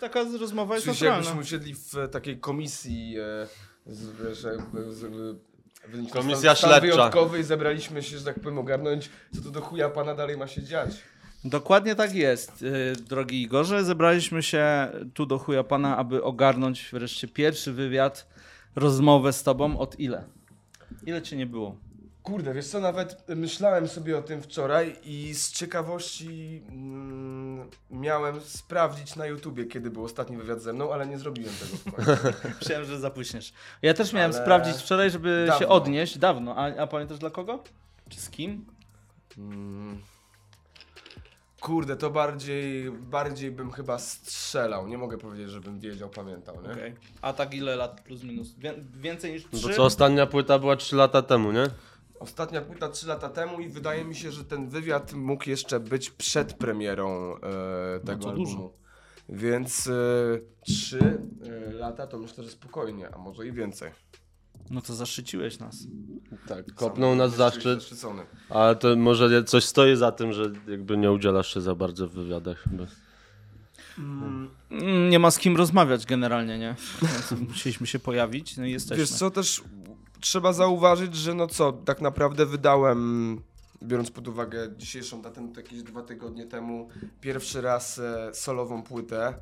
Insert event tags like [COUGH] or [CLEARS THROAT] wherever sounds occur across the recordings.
taka rozmowa jest się naturalna. jakbyśmy usiedli w e, takiej komisji, e, z, wiesz, jakby z, Komisja stan, stan śledcza. wyjątkowy i zebraliśmy się, że tak powiem, ogarnąć, co to do chuja pana dalej ma się dziać. Dokładnie tak jest, yy, drogi Igorze. Zebraliśmy się tu do chuja pana, aby ogarnąć wreszcie pierwszy wywiad, rozmowę z tobą od ile? Ile cię nie było? Kurde, wiesz co, nawet myślałem sobie o tym wczoraj i z ciekawości mm, miałem sprawdzić na YouTubie, kiedy był ostatni wywiad ze mną, ale nie zrobiłem tego. [LAUGHS] Myślałem, że zapuśniesz. Ja też miałem Ale sprawdzić wczoraj, żeby się dawno. odnieść. Dawno. A, a pamiętasz dla kogo? Czy z kim? Mm. Kurde, to bardziej, bardziej bym chyba strzelał. Nie mogę powiedzieć, żebym wiedział, pamiętał, nie? Okej. A tak ile lat plus minus? Wię- więcej niż No trzy? Bo co, ostatnia płyta była 3 lata temu, nie? Ostatnia płyta 3 lata temu i wydaje mi się, że ten wywiad mógł jeszcze być przed premierą e, tego to albumu. dużo. Więc e, 3 e, lata to myślę, że spokojnie, a może i więcej. No to zaszczyciłeś nas. Tak, kopnął nas zaszczyt. zaszczycony. Ale to może coś stoi za tym, że jakby nie udzielasz się za bardzo w wywiadach. Chyba. Mm, Nie ma z kim rozmawiać generalnie, nie? [LAUGHS] Musieliśmy się pojawić, no i jesteśmy. Wiesz co, też trzeba zauważyć, że no co, tak naprawdę wydałem, biorąc pod uwagę dzisiejszą datę, no to jakieś dwa tygodnie temu, pierwszy raz e, solową płytę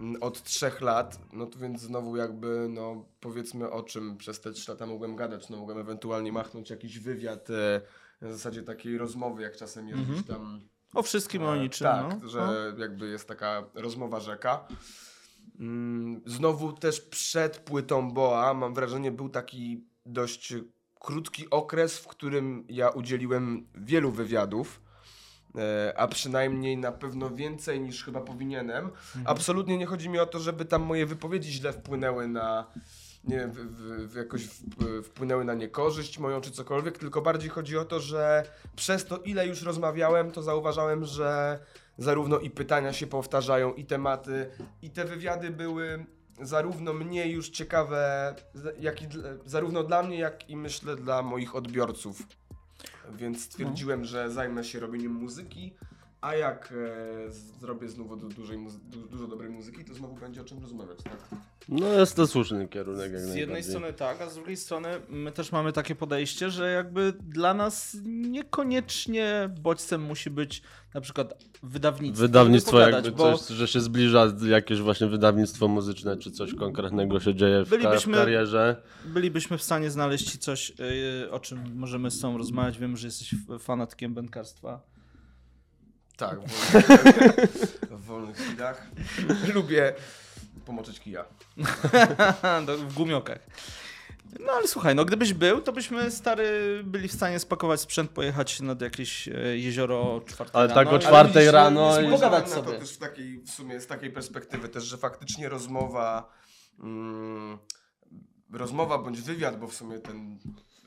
mm, od trzech lat, no to więc znowu jakby, no powiedzmy o czym przez te trzy lata mogłem gadać, no mogłem ewentualnie machnąć jakiś wywiad, e, na zasadzie takiej rozmowy, jak czasem jest gdzieś tam... O wszystkim o E, niczym, Tak, no. że jakby jest taka rozmowa rzeka. Mm, Znowu też przed płytą Boa, mam wrażenie, był taki dość krótki okres, w którym ja udzieliłem wielu wywiadów. e, A przynajmniej na pewno więcej niż chyba powinienem. Mhm. Absolutnie nie chodzi mi o to, żeby tam moje wypowiedzi źle wpłynęły na. Nie wiem, w, w jakoś w, wpłynęły na niekorzyść moją czy cokolwiek, tylko bardziej chodzi o to, że przez to, ile już rozmawiałem, to zauważałem, że zarówno i pytania się powtarzają, i tematy, i te wywiady były zarówno mnie już ciekawe, jak i zarówno dla mnie, jak i myślę dla moich odbiorców. Więc stwierdziłem, że zajmę się robieniem muzyki, a jak e, zrobię znowu du, dużej muzy- du, dużo dobrej muzyki, to znowu będzie o czym rozmawiać, tak? No jest to słuszny kierunek jak Z najbardziej. jednej strony tak, a z drugiej strony my też mamy takie podejście, że jakby dla nas niekoniecznie bodźcem musi być na przykład wydawnictwo. Wydawnictwo żeby jakby pogadać, coś, że się zbliża jakieś właśnie wydawnictwo muzyczne, czy coś konkretnego się dzieje w, w Bylibyśmy- karierze. bylibyśmy w stanie znaleźć ci coś, yy, o czym możemy z tobą rozmawiać. Wiem, że jesteś f- fanatkiem bękarstwa. Tak, w wolnych, w wolnych chwilach. Lubię pomoczyć kija. [LAUGHS] Do- w gumiokach. No ale słuchaj, no gdybyś był, to byśmy stary byli w stanie spakować sprzęt, pojechać nad jakieś e, jezioro o czwartej Ale rano. tak o czwartej rano nie i- Pogadać na sobie. To też w takiej, w sumie z takiej perspektywy też, że faktycznie rozmowa, mm, rozmowa bądź wywiad, bo w sumie ten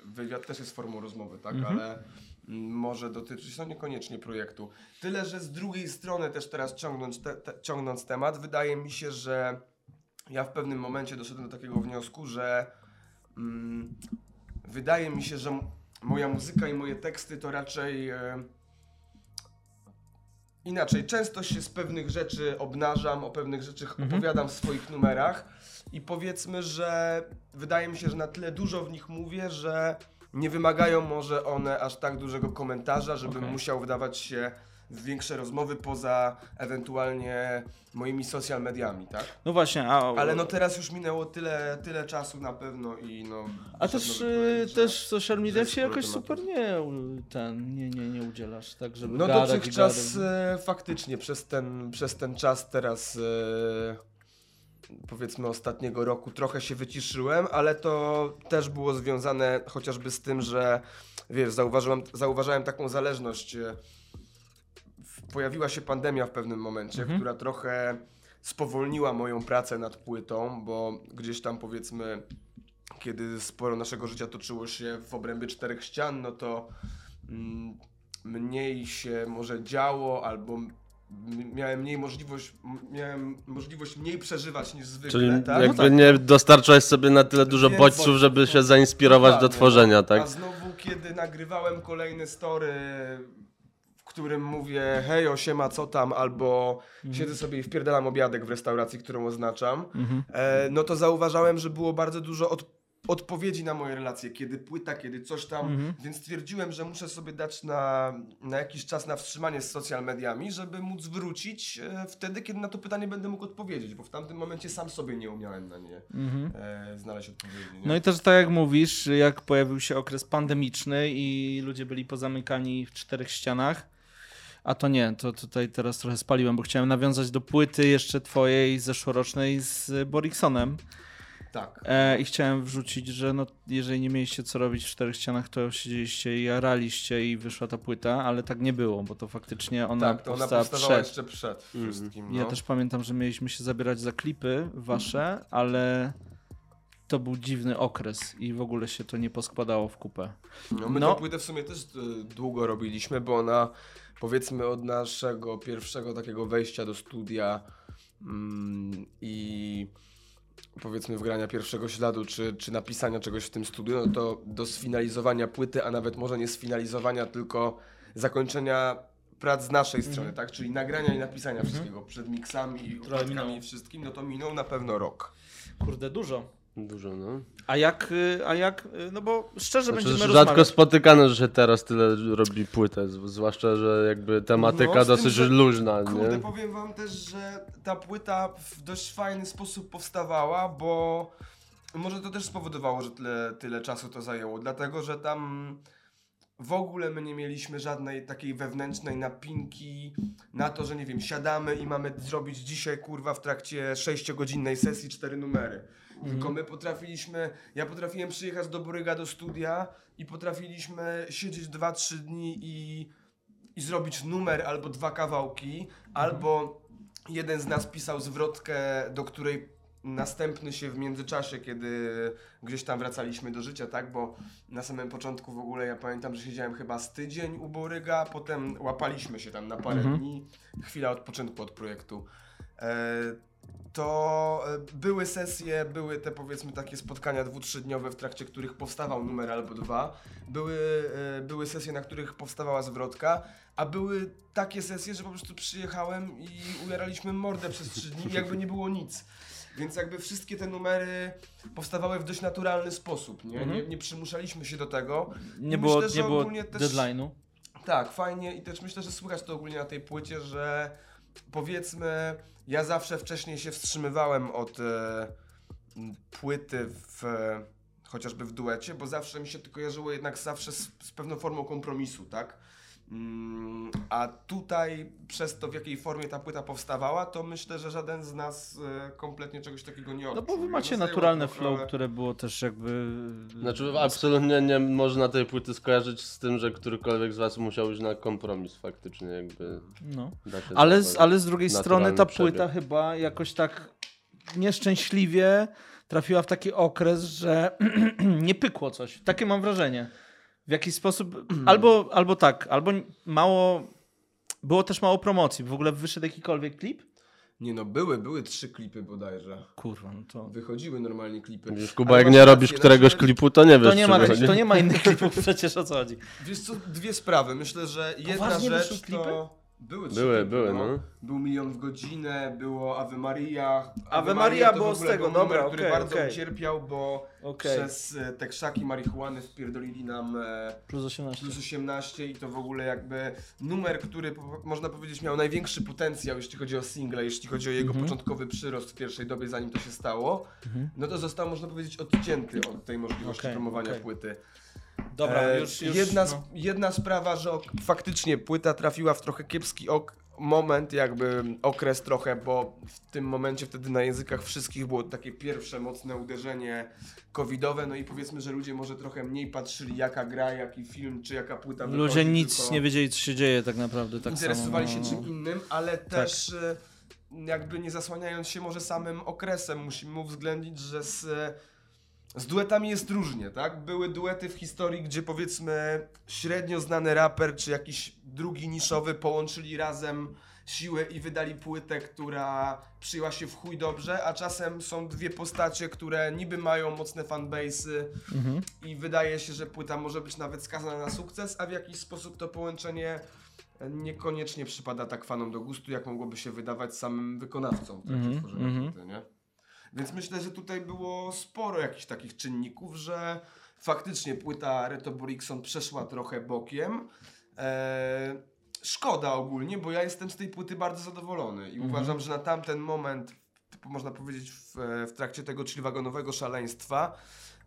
wywiad też jest formą rozmowy, tak, Mhm. ale może dotyczyć, no niekoniecznie projektu. Tyle, że z drugiej strony też teraz ciągnąć, te, te, ciągnąc temat, wydaje mi się, że ja w pewnym momencie doszedłem do takiego wniosku, że mm, wydaje mi się, że moja muzyka i moje teksty to raczej e, inaczej. Często się z pewnych rzeczy obnażam, o pewnych rzeczach opowiadam w swoich numerach i powiedzmy, że wydaje mi się, że na tyle dużo w nich mówię, że nie wymagają może one aż tak dużego komentarza, żebym Okej. musiał wdawać się w większe rozmowy poza ewentualnie moimi social mediami, tak? No właśnie, a, Ale no teraz już minęło tyle, tyle czasu na pewno i no... a też, powiedzieć, że- też w social mediach się jakoś sporo super nie, ten, nie, nie, nie udzielasz, tak żeby No dotychczas e, faktycznie przez ten, przez ten czas teraz e, powiedzmy ostatniego roku trochę się wyciszyłem, ale to też było związane chociażby z tym, że wiesz, zauważyłem, zauważałem taką zależność. e, Pojawiła się pandemia w pewnym momencie, Mhm. która trochę spowolniła moją pracę nad płytą, bo gdzieś tam powiedzmy kiedy sporo naszego życia toczyło się w obrębie czterech ścian, no to mm, mniej się może działo, albo miałem mniej możliwość, miałem możliwość mniej przeżywać niż zwykle, Czyli tak? jakby No tak. nie dostarczałeś sobie na tyle dużo Więc bodźców, żeby się no. zainspirować do tworzenia, no. tak? A znowu, kiedy nagrywałem kolejne story, w którym mówię hej, osiema, co tam, albo Mhm. siedzę sobie i wpierdalam obiadek w restauracji, którą oznaczam, e, no to zauważałem, że było bardzo dużo od, odpowiedzi na moje relacje, kiedy płyta, kiedy coś tam, Mhm. więc stwierdziłem, że muszę sobie dać na, na jakiś czas na wstrzymanie z social mediami, żeby móc wrócić e, wtedy, kiedy na to pytanie będę mógł odpowiedzieć, bo w tamtym momencie sam sobie nie umiałem na nie e, znaleźć odpowiedzi. Nie? Mhm. No i też tak jak mówisz, jak pojawił się okres pandemiczny i ludzie byli pozamykani w czterech ścianach, a to nie, to tutaj teraz trochę spaliłem, bo chciałem nawiązać do płyty jeszcze twojej zeszłorocznej z Boriksonem tak. e, i chciałem wrzucić, że no, jeżeli nie mieliście co robić w czterech ścianach, to siedzieliście i jaraliście i wyszła ta płyta, ale tak nie było, bo to faktycznie ona tak, to ona powstała powstawała przed. jeszcze przed wszystkim. Ja no. też pamiętam, że mieliśmy się zabierać za klipy wasze, ale to był dziwny okres i w ogóle się to nie poskładało w kupę. No, my No. tę płytę w sumie też e, długo robiliśmy, bo ona powiedzmy od naszego pierwszego takiego wejścia do studia mm, i powiedzmy wgrania pierwszego śladu, czy, czy napisania czegoś w tym studiu, no to do sfinalizowania płyty, a nawet może nie sfinalizowania, tylko zakończenia prac z naszej strony, tak? Czyli nagrania i napisania wszystkiego przed miksami, i wszystkim, no to minął na pewno rok. Kurde, dużo. Dużo, no. A jak, y, a jak, y, no bo szczerze Znaczy, będziemy rzadko rozmawiać. spotykane, że się teraz tyle robi płytę, zwłaszcza, że jakby tematyka No, z tym, dosyć że- luźna, Kurde, nie? powiem wam też, że ta płyta w dość fajny sposób powstawała, bo może to też spowodowało, że tyle, tyle czasu to zajęło, dlatego że tam w ogóle my nie mieliśmy żadnej takiej wewnętrznej napinki na to, że nie wiem, siadamy i mamy zrobić dzisiaj kurwa w trakcie 6-godzinnej sesji cztery numery. Tylko my potrafiliśmy, ja potrafiłem przyjechać do Boryga do studia i potrafiliśmy siedzieć 2-3 dni i i zrobić numer albo dwa kawałki, albo jeden z nas pisał zwrotkę, do której następny się w międzyczasie, kiedy gdzieś tam wracaliśmy do życia, tak? Bo na samym początku w ogóle ja pamiętam, że siedziałem chyba z tydzień u Boryga, potem łapaliśmy się tam na parę dni, chwila odpoczynku od projektu. E, to e, były sesje, były te powiedzmy takie spotkania dwu, trzydniowe, w trakcie których powstawał numer albo dwa. Były, e, były sesje, na których powstawała zwrotka, a były takie sesje, że po prostu przyjechałem i ujaraliśmy mordę przez trzy dni jakby nie było nic. Więc jakby wszystkie te numery powstawały w dość naturalny sposób, nie? Nie, nie przymuszaliśmy się do tego. Nie I było, myślę, nie było też- deadline'u. Tak, fajnie i też myślę, że słychać to ogólnie na tej płycie, że powiedzmy, ja zawsze wcześniej się wstrzymywałem od e, płyty w, chociażby w duecie, bo zawsze mi się to kojarzyło jednak zawsze z, z pewną formą kompromisu, tak? Mm, a tutaj przez to, w jakiej formie ta płyta powstawała, to myślę, że żaden z nas e, kompletnie czegoś takiego nie No odczuł. bo wy macie naturalne flow, które było też jakby... Znaczy absolutnie nie można tej płyty skojarzyć z tym, że którykolwiek z was musiał iść na kompromis faktycznie jakby. No. Ale z, ale z drugiej strony ta przebieg. płyta chyba jakoś tak nieszczęśliwie trafiła w taki okres, że [CLEARS THROAT] nie pykło coś. Takie mam wrażenie. W jakiś sposób, albo, albo tak, albo mało, było też mało promocji. W ogóle wyszedł jakikolwiek klip? Nie no, były, były trzy klipy bodajże. Kurwa, no to... Wychodziły normalnie klipy. Wiesz, Kuba, Ale jak nie robisz któregoś klipu, to nie wiesz, To nie, czy ma, to nie ma innych [LAUGHS] klipów przecież o co chodzi. Wiesz co, dwie sprawy. Myślę, że jedna Poważnie rzecz klipy? Były, trzy Były, klipy, były, no. Był Milion w godzinę, było Ave Maria. Ave Maria to było z ogóle tego, był dobra, numer, który okej, bardzo okej. ucierpiał, bo Okej. przez e, te krzaki marihuany wpierdolili nam e, Plus 18. plus 18 i to w ogóle jakby numer, który po, można powiedzieć miał największy potencjał, jeśli chodzi o single, jeśli chodzi o jego Mhm. początkowy przyrost w pierwszej dobie, zanim to się stało, no to został, można powiedzieć, odcięty od tej możliwości Okej, promowania okej. płyty. Dobra, E, już, już jedna, no. jedna sprawa, że ok, faktycznie płyta trafiła w trochę kiepski ok, moment, jakby okres trochę, bo w tym momencie wtedy na językach wszystkich było takie pierwsze mocne uderzenie covidowe, no i powiedzmy, że ludzie może trochę mniej patrzyli jaka gra, jaki film, czy jaka płyta Ludzie wychodzi, nic nie wiedzieli, co się dzieje tak naprawdę. Tak interesowali samo, się no. czym innym, ale też e, jakby nie zasłaniając się może samym okresem, musimy uwzględnić, że z, z duetami jest różnie, tak? Były duety w historii, gdzie powiedzmy średnio znany raper czy jakiś drugi niszowy połączyli razem siłę i wydali płytę, która przyjęła się w chuj dobrze, a czasem są dwie postacie, które niby mają mocne fanbase'y i wydaje się, że płyta może być nawet skazana na sukces, a w jakiś sposób to połączenie niekoniecznie przypada tak fanom do gustu, jak mogłoby się wydawać samym wykonawcom w trakcie Mhm, tworzenia mhm. płyty, nie? Więc myślę, że tutaj było sporo jakichś takich czynników, że faktycznie płyta Reto Borikson przeszła trochę bokiem. Eee, szkoda ogólnie, bo ja jestem z tej płyty bardzo zadowolony i uważam, że na tamten moment, można powiedzieć w, w trakcie tego chillwagonowego szaleństwa,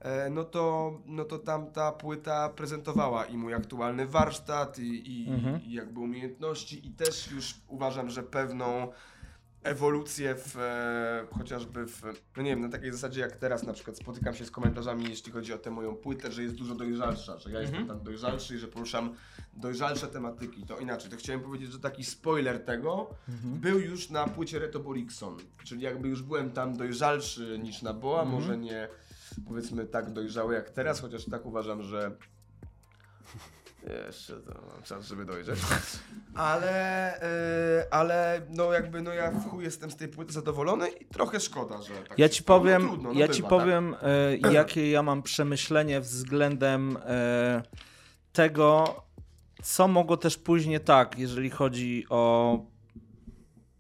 e, no to, no to tamta płyta prezentowała i mój aktualny warsztat i, i, Mhm. i jakby umiejętności i też już uważam, że pewną ewolucję w, e, chociażby w, no nie wiem, na takiej zasadzie jak teraz na przykład spotykam się z komentarzami, jeśli chodzi o tę moją płytę, że jest dużo dojrzalsza, że ja jestem tam dojrzalszy i że poruszam dojrzalsze tematyki. To inaczej, to chciałem powiedzieć, że taki spoiler tego był już na płycie Reto Borikson, czyli jakby już byłem tam dojrzalszy niż na Boa, może nie powiedzmy tak dojrzały jak teraz, chociaż tak uważam, że jeszcze to mam czas, żeby dojrzeć. Ale, e, ale no jakby no ja w chuj jestem z tej płyty zadowolony i trochę szkoda, że tak Ja ci stało. powiem, No trudno, no ja bywa, ci tak. powiem e, jakie ja mam przemyślenie względem e, tego, co mogło też później tak, jeżeli chodzi o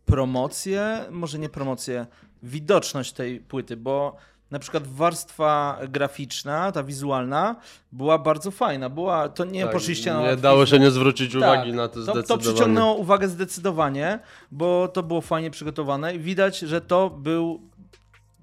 promocję, może nie promocję, widoczność tej płyty, bo na przykład warstwa graficzna, ta wizualna, była bardzo fajna. Była, to nie Tak, poszliście na Nie dało się nie zwrócić uwagi Tak, na to to, zdecydowanie. to przyciągnęło uwagę zdecydowanie, bo to było fajnie przygotowane i widać, że to był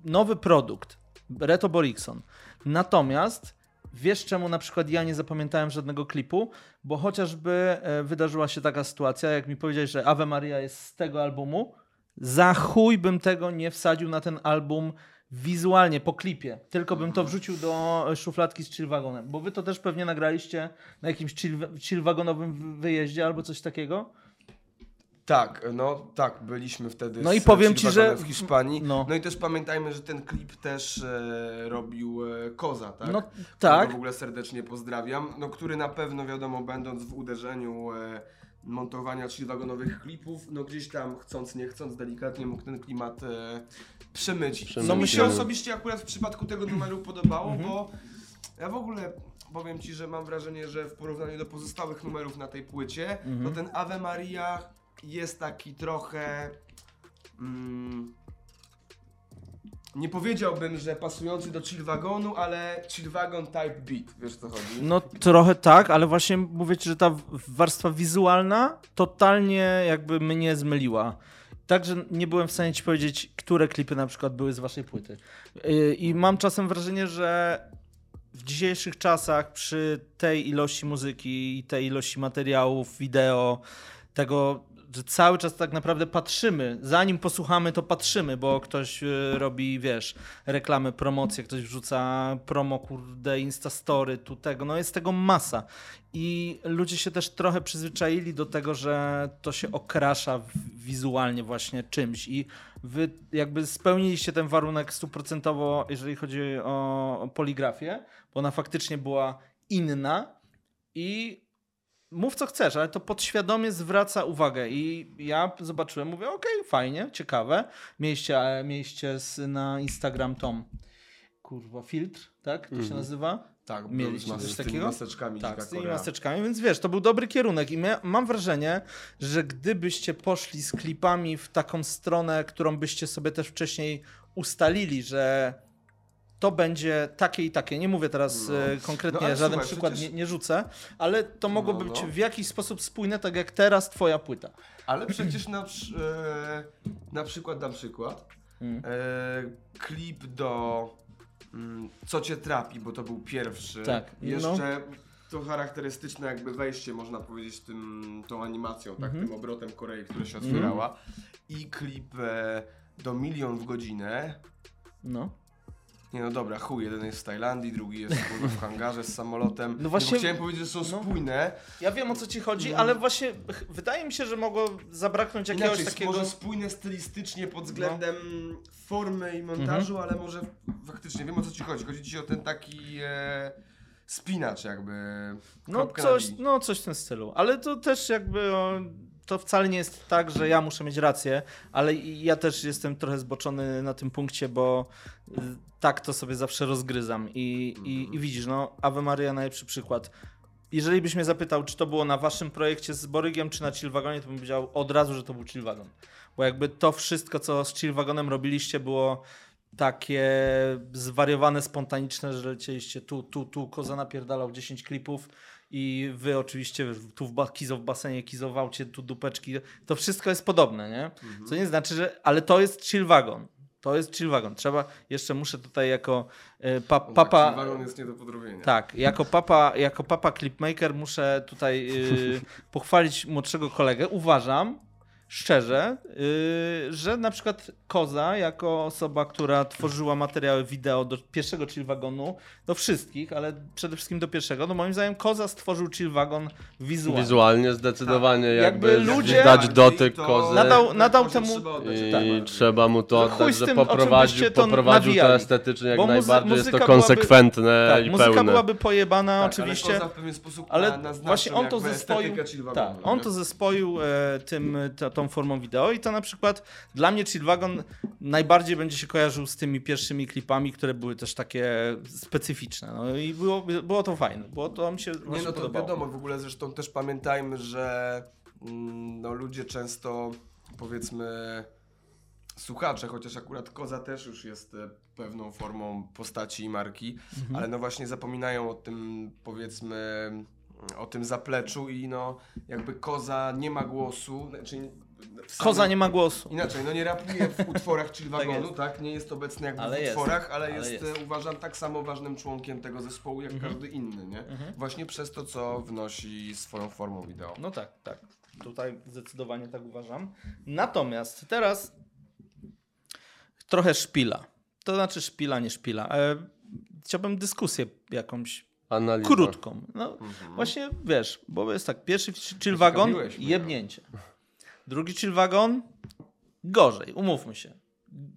nowy produkt, Reto Borikson. Natomiast wiesz czemu na przykład ja nie zapamiętałem żadnego klipu? Bo chociażby e, wydarzyła się taka sytuacja, jak mi powiedziałeś, że Ave Maria jest z tego albumu, za chuj bym tego nie wsadził na ten album wizualnie, po klipie. Tylko bym to wrzucił do szufladki z chillwagonem. Bo wy to też pewnie nagraliście na jakimś chill, chillwagonowym wyjeździe albo coś takiego. Tak, no tak, byliśmy wtedy No i powiem ci, że- w Hiszpanii. no. No. i też pamiętajmy, że ten klip też e, robił e, Koza, tak? No Którego tak. w ogóle serdecznie pozdrawiam. No, który na pewno, wiadomo, będąc w uderzeniu e, montowania chillwagonowych klipów, no gdzieś tam chcąc, nie chcąc, delikatnie mógł ten klimat e, przemycić. Przemycić. Co mi się Mhm. osobiście akurat w przypadku tego numeru podobało, Mhm. bo ja w ogóle powiem Ci, że mam wrażenie, że w porównaniu do pozostałych numerów na tej płycie, Mhm. to ten Ave Maria jest taki trochę... Mm, nie powiedziałbym, że pasujący do chillwagonu, ale chillwagon type beat, wiesz co chodzi? No trochę tak, ale właśnie mówię ci, że ta warstwa wizualna totalnie jakby mnie zmyliła. Także nie byłem w stanie ci powiedzieć, które klipy na przykład były z waszej płyty. Yy, I mam czasem wrażenie, że w dzisiejszych czasach przy tej ilości muzyki i tej ilości materiałów, wideo, tego, że cały czas tak naprawdę patrzymy, zanim posłuchamy, to patrzymy, bo ktoś y, robi, wiesz, reklamy, promocje, ktoś wrzuca promo, kurde, instastory, tu tego, no jest tego masa. I ludzie się też trochę przyzwyczaili do tego, że to się okrasza wizualnie właśnie czymś i wy jakby spełniliście ten warunek stuprocentowo, jeżeli chodzi o poligrafię, bo ona faktycznie była inna i mów co chcesz, ale to podświadomie zwraca uwagę i ja zobaczyłem, mówię, okej, fajnie, ciekawe. Mieliście, e, mieliście z, na Instagram Tom, kurwa, filtr, tak? To się Mhm. nazywa? Tak, Mieliście coś z tymi takiego? maseczkami Tak, z tymi Korea. maseczkami, więc wiesz, to był dobry kierunek i my, mam wrażenie, że gdybyście poszli z klipami w taką stronę, którą byście sobie też wcześniej ustalili, że to będzie takie i takie. Nie mówię teraz No. e, konkretnie, No, żaden słuchaj, przykład przecież- nie, nie rzucę, ale to No, być no. w jakiś sposób spójne, tak jak teraz twoja płyta. Ale przecież na, e, na przykład, dam przykład, Mm. e, klip do mm, Co Cię trapi, bo to był pierwszy. Tak, no. Jeszcze to charakterystyczne jakby wejście, można powiedzieć, tym, tą animacją, tak, Mhm. tym obrotem Korei, która się otwierała. I klip e, do Milion w godzinę. No. Nie no dobra, chuj, jeden jest w Tajlandii, drugi jest kurwa, w hangarze z samolotem. No No właśnie- chciałem powiedzieć, że są no. spójne. Ja wiem o co ci chodzi, No. ale właśnie wydaje mi się, że mogło zabraknąć jakiegoś Inaczej, takiego... może spójne stylistycznie pod względem formy i montażu, ale może faktycznie wiem o co ci chodzi. Chodzi ci o ten taki e, spinacz jakby. No coś, no coś w tym stylu. Ale to też jakby o, to wcale nie jest tak, że ja muszę mieć rację, ale ja też jestem trochę zboczony na tym punkcie, bo y, tak to sobie zawsze rozgryzam. I, i, i widzisz, no Ave Maria najlepszy przykład. jeżeli byś mnie zapytał, czy to było na waszym projekcie z Borygiem, czy na Chillwagonie, to bym powiedział od razu, że to był Chillwagon. Bo jakby to wszystko, co z Chillwagonem robiliście, było takie zwariowane, spontaniczne, że lecieliście tu, tu, tu, Koza napierdalał 10 klipów i wy oczywiście tu w ba- Kizo w basenie kizowałcie, tu dupeczki. To wszystko jest podobne, nie? Co nie znaczy, że... Ale to jest Chillwagon. To jest Chillwagon. Trzeba... Jeszcze muszę tutaj jako e, pa, On papa... taki wagon jest nie do podrobienia. Tak, jako papa, jako papa clipmaker muszę tutaj yy, [LAUGHS] pochwalić młodszego kolegę. Uważam szczerze, yy, że na przykład Koza, jako osoba, która tworzyła materiały wideo do pierwszego chill wagonu, do wszystkich, ale przede wszystkim do pierwszego, no moim zdaniem Koza stworzył chill wagon wizualnie. Wizualnie zdecydowanie Tak. jakby, Jakby ludzie- dać dotyk To- kozy. Nadał- nadał temu- trzeba oddać, I najbardziej. trzeba mu to chuj oddać, że tym, poprowadził, to poprowadził to estetycznie jak Bo najbardziej, jest to muzyka byłaby- konsekwentne Tak, i muzyka pełne. byłaby pojebana Tak, oczywiście. Ale Koza w pewien sposób Ale na, naznaczył właśnie on to zespoił. Tak, wagonu, on to zespoił e, tym, ta, tą formą wideo i to na przykład dla mnie Chillwagon najbardziej będzie się kojarzył z tymi pierwszymi klipami, które były też takie specyficzne. No i było, było to fajne, było to mi się Nie no to podobało. wiadomo, w ogóle zresztą też pamiętajmy, że mm, no, ludzie często powiedzmy słuchacze, chociaż akurat Koza też już jest e, pewną formą postaci i marki, Mhm. ale no właśnie zapominają o tym powiedzmy o tym zapleczu i no jakby Koza nie ma głosu, znaczy Koza nie ma głosu. Inaczej, no nie rapuje w utworach Chill [LAUGHS] Tak Wagonu, jest. tak, Nie jest obecny jakby Ale w jest. utworach, ale, Ale jest, jest. e, uważam, tak samo ważnym członkiem tego zespołu, jak Mhm. każdy inny, nie? Właśnie przez to, co wnosi swoją formą wideo. No tak, tak. Tutaj zdecydowanie tak uważam. Natomiast teraz trochę szpila. To znaczy szpila, nie szpila. E, chciałbym dyskusję jakąś Analiza. krótką. No, Mhm. Właśnie wiesz, bo jest tak, pierwszy chill wagon, mnie. Drugi chill wagon, gorzej, umówmy się.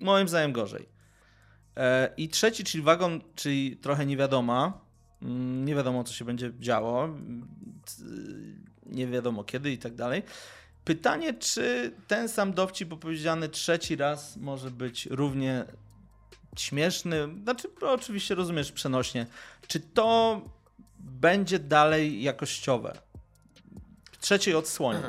Moim zdaniem gorzej. E, I trzeci chill wagon, czyli trochę niewiadoma, mm, nie wiadomo co się będzie działo, mm, nie wiadomo kiedy i tak dalej. Pytanie, czy ten sam dowcip opowiedziany trzeci raz może być równie śmieszny, znaczy no, oczywiście rozumiesz przenośnie, czy to będzie dalej jakościowe? Trzeciej odsłonie.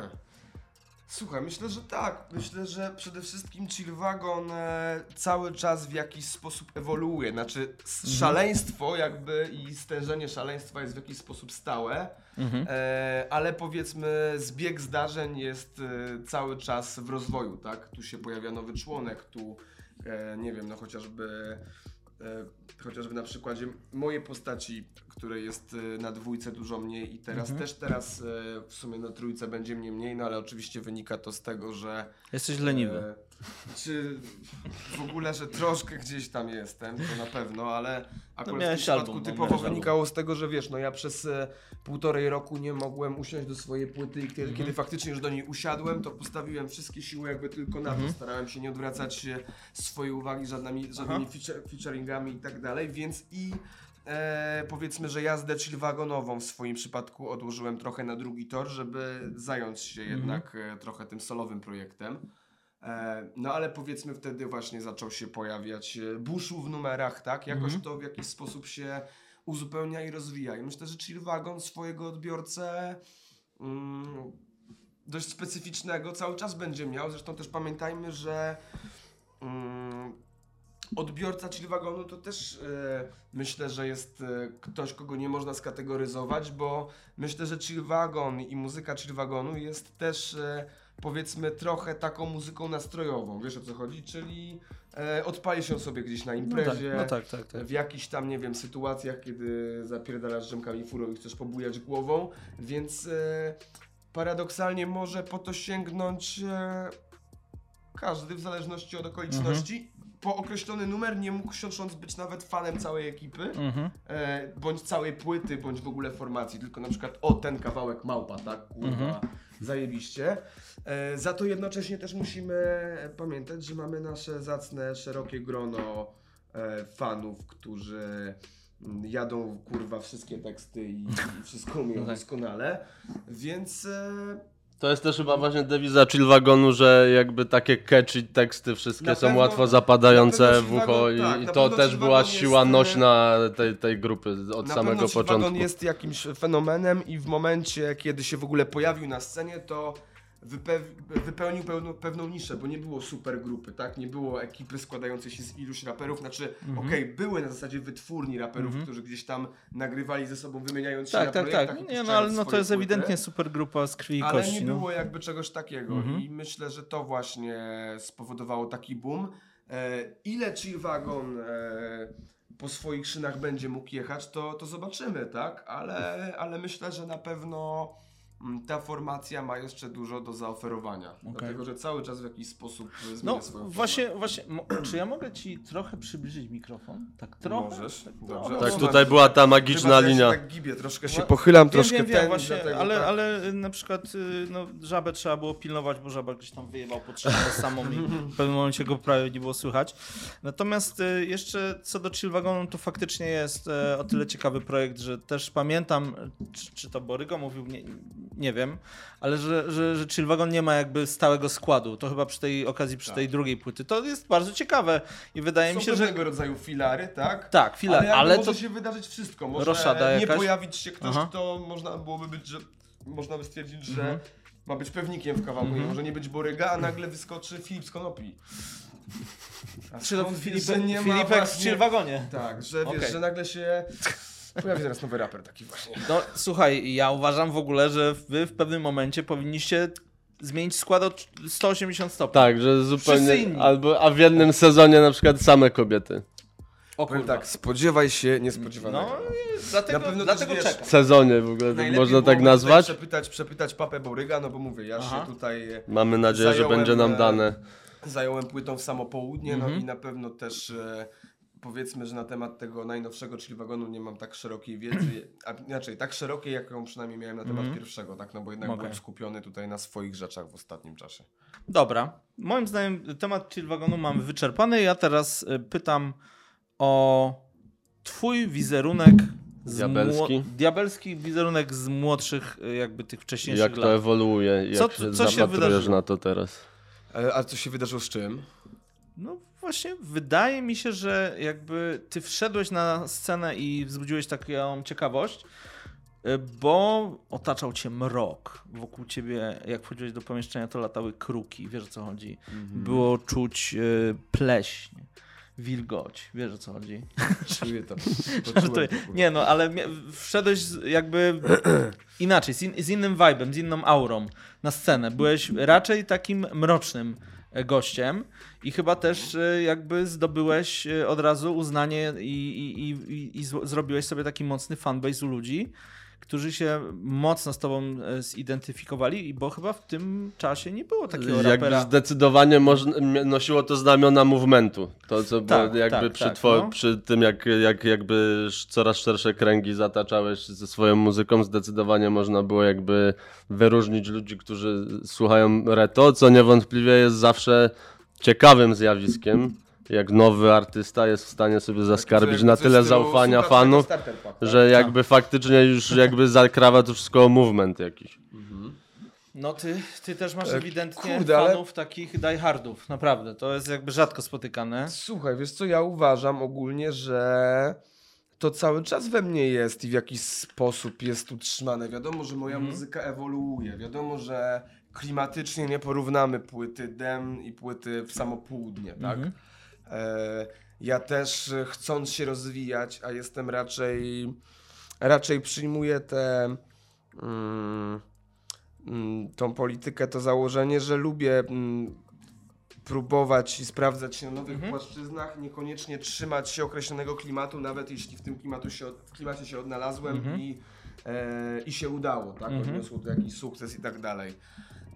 Słuchaj, myślę, że tak. Myślę, że przede wszystkim Chill Wagon e, cały czas w jakiś sposób ewoluuje. Znaczy Mhm. szaleństwo jakby i stężenie szaleństwa jest w jakiś sposób stałe, Mhm. e, ale powiedzmy zbieg zdarzeń jest e, cały czas w rozwoju, tak? Tu się pojawia nowy członek, tu e, nie wiem, no chociażby chociażby na przykładzie mojej postaci, której jest e, na dwójce dużo mniej i teraz Mhm. też teraz e, w sumie na trójce będzie mnie mniej, no ale oczywiście wynika to z tego, że Jesteś leniwy. Czy w ogóle, że troszkę gdzieś tam jestem, to na pewno, ale akurat w tym przypadku album, no, typowo wynikało z tego, że wiesz, no ja przez e, półtorej roku nie mogłem usiąść do swojej płyty i kiedy, Mhm. kiedy faktycznie już do niej usiadłem, to postawiłem wszystkie siły jakby tylko na to. Starałem się nie odwracać e, swojej uwagi żadnymi, żadnymi feature, featuringami i tak dalej, więc i e, powiedzmy, że jazdę chill wagonową w swoim przypadku odłożyłem trochę na drugi tor, żeby zająć się Mhm. jednak e, trochę tym solowym projektem. E, No ale powiedzmy wtedy właśnie zaczął się pojawiać e, buszu w numerach, tak? Jakoś Mhm. to w jakiś sposób się uzupełnia i rozwija. I myślę, że Chill Wagon swojego odbiorcę mm, dość specyficznego cały czas będzie miał. Zresztą też pamiętajmy, że mm, odbiorca Chill Wagonu to też e, myślę, że jest ktoś, kogo nie można skategoryzować, bo myślę, że Chill Wagon i muzyka Chill Wagonu jest też powiedzmy trochę taką muzyką nastrojową, wiesz o co chodzi? Czyli e, odpali się sobie gdzieś na No tak, imprezie, no tak, tak, tak. w jakichś tam, nie wiem, sytuacjach, kiedy zapierdalasz drzemkami furą i chcesz pobujać głową, więc e, paradoksalnie może po to sięgnąć e, każdy w zależności od okoliczności. Po określony numer nie mógł siosząc być nawet fanem całej ekipy, Mhm. e, bądź całej płyty, bądź w ogóle formacji, tylko na przykład o ten kawałek małpa, tak, kurwa, Mhm. Zajebiście. E, za to jednocześnie też musimy pamiętać, że mamy nasze zacne, szerokie grono e, fanów, którzy mm, jadą kurwa wszystkie teksty i, i wszystko umieją No tak. doskonale, więc e, To jest też chyba właśnie dewiza Chillwagonu, że jakby takie catchy teksty wszystkie Na są pewno- łatwo zapadające w ucho Chillwagon- tak, i to też była siła jest, e, nośna tej, tej grupy od Na samego pewno początku. Wagon jest jakimś fenomenem i w momencie, kiedy się w ogóle pojawił na scenie, to wypełnił pełną, pewną niszę, bo nie było super grupy, tak? Nie było ekipy składającej się z iluś raperów, znaczy Mhm. okej, były na zasadzie wytwórni raperów, którzy gdzieś tam nagrywali ze sobą, wymieniając się Tak, na tak, projektach tak. Nie, no ale no to jest płyty. ewidentnie super grupa z krwi i Ale kości. nie no. było jakby czegoś takiego Mhm. i myślę, że to właśnie spowodowało taki boom. E, ile Chillwagon e, po swoich szynach będzie mógł jechać, to, to zobaczymy, tak? Ale, ale myślę, że na pewno ta formacja ma jeszcze dużo do zaoferowania. Dlatego, że cały czas w jakiś sposób e, zmienia No swoją właśnie, właśnie, [CLEARS THROAT] czy ja mogę ci trochę przybliżyć mikrofon? Tak trochę? Możesz, Tak, dobrze. trochę. Tak, tutaj była ta magiczna Chyba, że ja linia. się tak gibię, troszkę się No, pochylam, Wiem, troszkę wiem, ten, właśnie, dlatego ale, tak. ale y, na przykład y, no, żabę trzeba było pilnować, bo żaba gdzieś tam wyjebał pod samą i w pewnym momencie go prawie nie było słychać. Natomiast y, jeszcze co do Chillwagonu, to faktycznie jest e, o tyle ciekawy projekt, że też pamiętam, czy, czy to Borygo mówił, nie, nie wiem, ale że, że, że Chillwagon nie ma jakby stałego składu. To chyba przy tej okazji, przy Tak. tej drugiej płyty. To jest bardzo ciekawe i wydaje Są mi się, że... pewnego rodzaju filary, tak? Tak, chwilę, ale, ale, jakby to... może się wydarzyć wszystko. Może Roszada nie jakaś? pojawić się ktoś, Aha. kto można byłoby być, że można by stwierdzić, że Mhm. ma być pewnikiem w kawałku. Mhm. Może nie być Boryga, a nagle wyskoczy Filip z Konopi. A Czy to nie ma Filipek w właśnie- Chillwagonie. Tak, że wiesz, Okej. że nagle się pojawi zaraz nowy raper taki właśnie. No słuchaj, ja uważam w ogóle, że wy w pewnym momencie powinniście zmienić skład o 180 stopni. Tak, że zupełnie. Albo, a w jednym sezonie na przykład same kobiety. O kurwa. tak, spodziewaj się niespodziewanego. No i dlatego, Na pewno dlatego też wiesz- sezonie w ogóle tak można tak nazwać. Przepytać, przepytać papę Boryga, no bo mówię, ja Aha. się tutaj e, Mamy nadzieję, że Zająłem, będzie nam e, dane. zająłem płytą w samo południe, no Mhm. i na pewno też e, powiedzmy, że na temat tego najnowszego, czyli wagonu nie mam tak szerokiej wiedzy, a inaczej, tak szerokiej, jaką przynajmniej miałem na temat Mhm. pierwszego, tak, no bo jednak Okej. byłem skupiony tutaj na swoich rzeczach w ostatnim czasie. Dobra, moim zdaniem temat chill wagonu mamy wyczerpany. Ja teraz y, pytam o twój wizerunek z Diabelski? mło- diabelski wizerunek z młodszych y, jakby tych wcześniejszych Jak to lat. ewoluuje, jak Co- się co się zapatrujesz wydarzyło? na to teraz. E, a co się wydarzyło z czym? No właśnie, wydaje mi się, że jakby ty wszedłeś na scenę i wzbudziłeś taką ciekawość, y, bo otaczał cię mrok. Wokół ciebie, jak wchodziłeś do pomieszczenia, to latały kruki, wiesz o co chodzi. Było czuć y, pleśń, wilgoć, wiesz o co chodzi. [LAUGHS] Czuję to. [LAUGHS] Żartuję. Nie no, ale wszedłeś jakby [CLEARS THROAT] inaczej, z, in, z innym vibe'em, z inną aurą na scenę. Byłeś raczej takim mrocznym gościem. I chyba też e, jakby zdobyłeś e, od razu uznanie i, i, i, i, zrobiłeś sobie taki mocny fanbase u ludzi, którzy się mocno z tobą e, zidentyfikowali, i bo chyba w tym czasie nie było takiego Jakby rapera. zdecydowanie można, m- nosiło to znamiona movementu. To, co Tak, było jakby tak, przy, tak, no. przy tym, jak, jak jakby coraz szersze kręgi zataczałeś ze swoją muzyką, zdecydowanie można było jakby wyróżnić ludzi, którzy słuchają reto, co niewątpliwie jest zawsze ciekawym zjawiskiem. Jak nowy artysta jest w stanie sobie zaskarbić na tyle zaufania fanów, że jakby faktycznie już jakby zakrawa to wszystko movement jakiś. No ty, ty też masz E, ewidentnie kurde, ale- fanów takich diehardów, naprawdę. To jest jakby rzadko spotykane. Słuchaj, wiesz co, ja uważam ogólnie, że to cały czas we mnie jest i w jakiś sposób jest utrzymane. Wiadomo, że moja Mhm. muzyka ewoluuje. Wiadomo, że klimatycznie nie porównamy płyty Dem i płyty w samo południe, tak? Mhm. E, ja też e, chcąc się rozwijać, a jestem raczej raczej przyjmuję tę mm, mm, tą politykę, to założenie, że lubię mm, próbować i sprawdzać się na nowych Mhm. płaszczyznach, niekoniecznie trzymać się określonego klimatu, nawet jeśli w tym klimatu się, klimacie się odnalazłem Mhm. i, e, i się udało, tak? Mhm. Odniosło to jakiś sukces i tak dalej.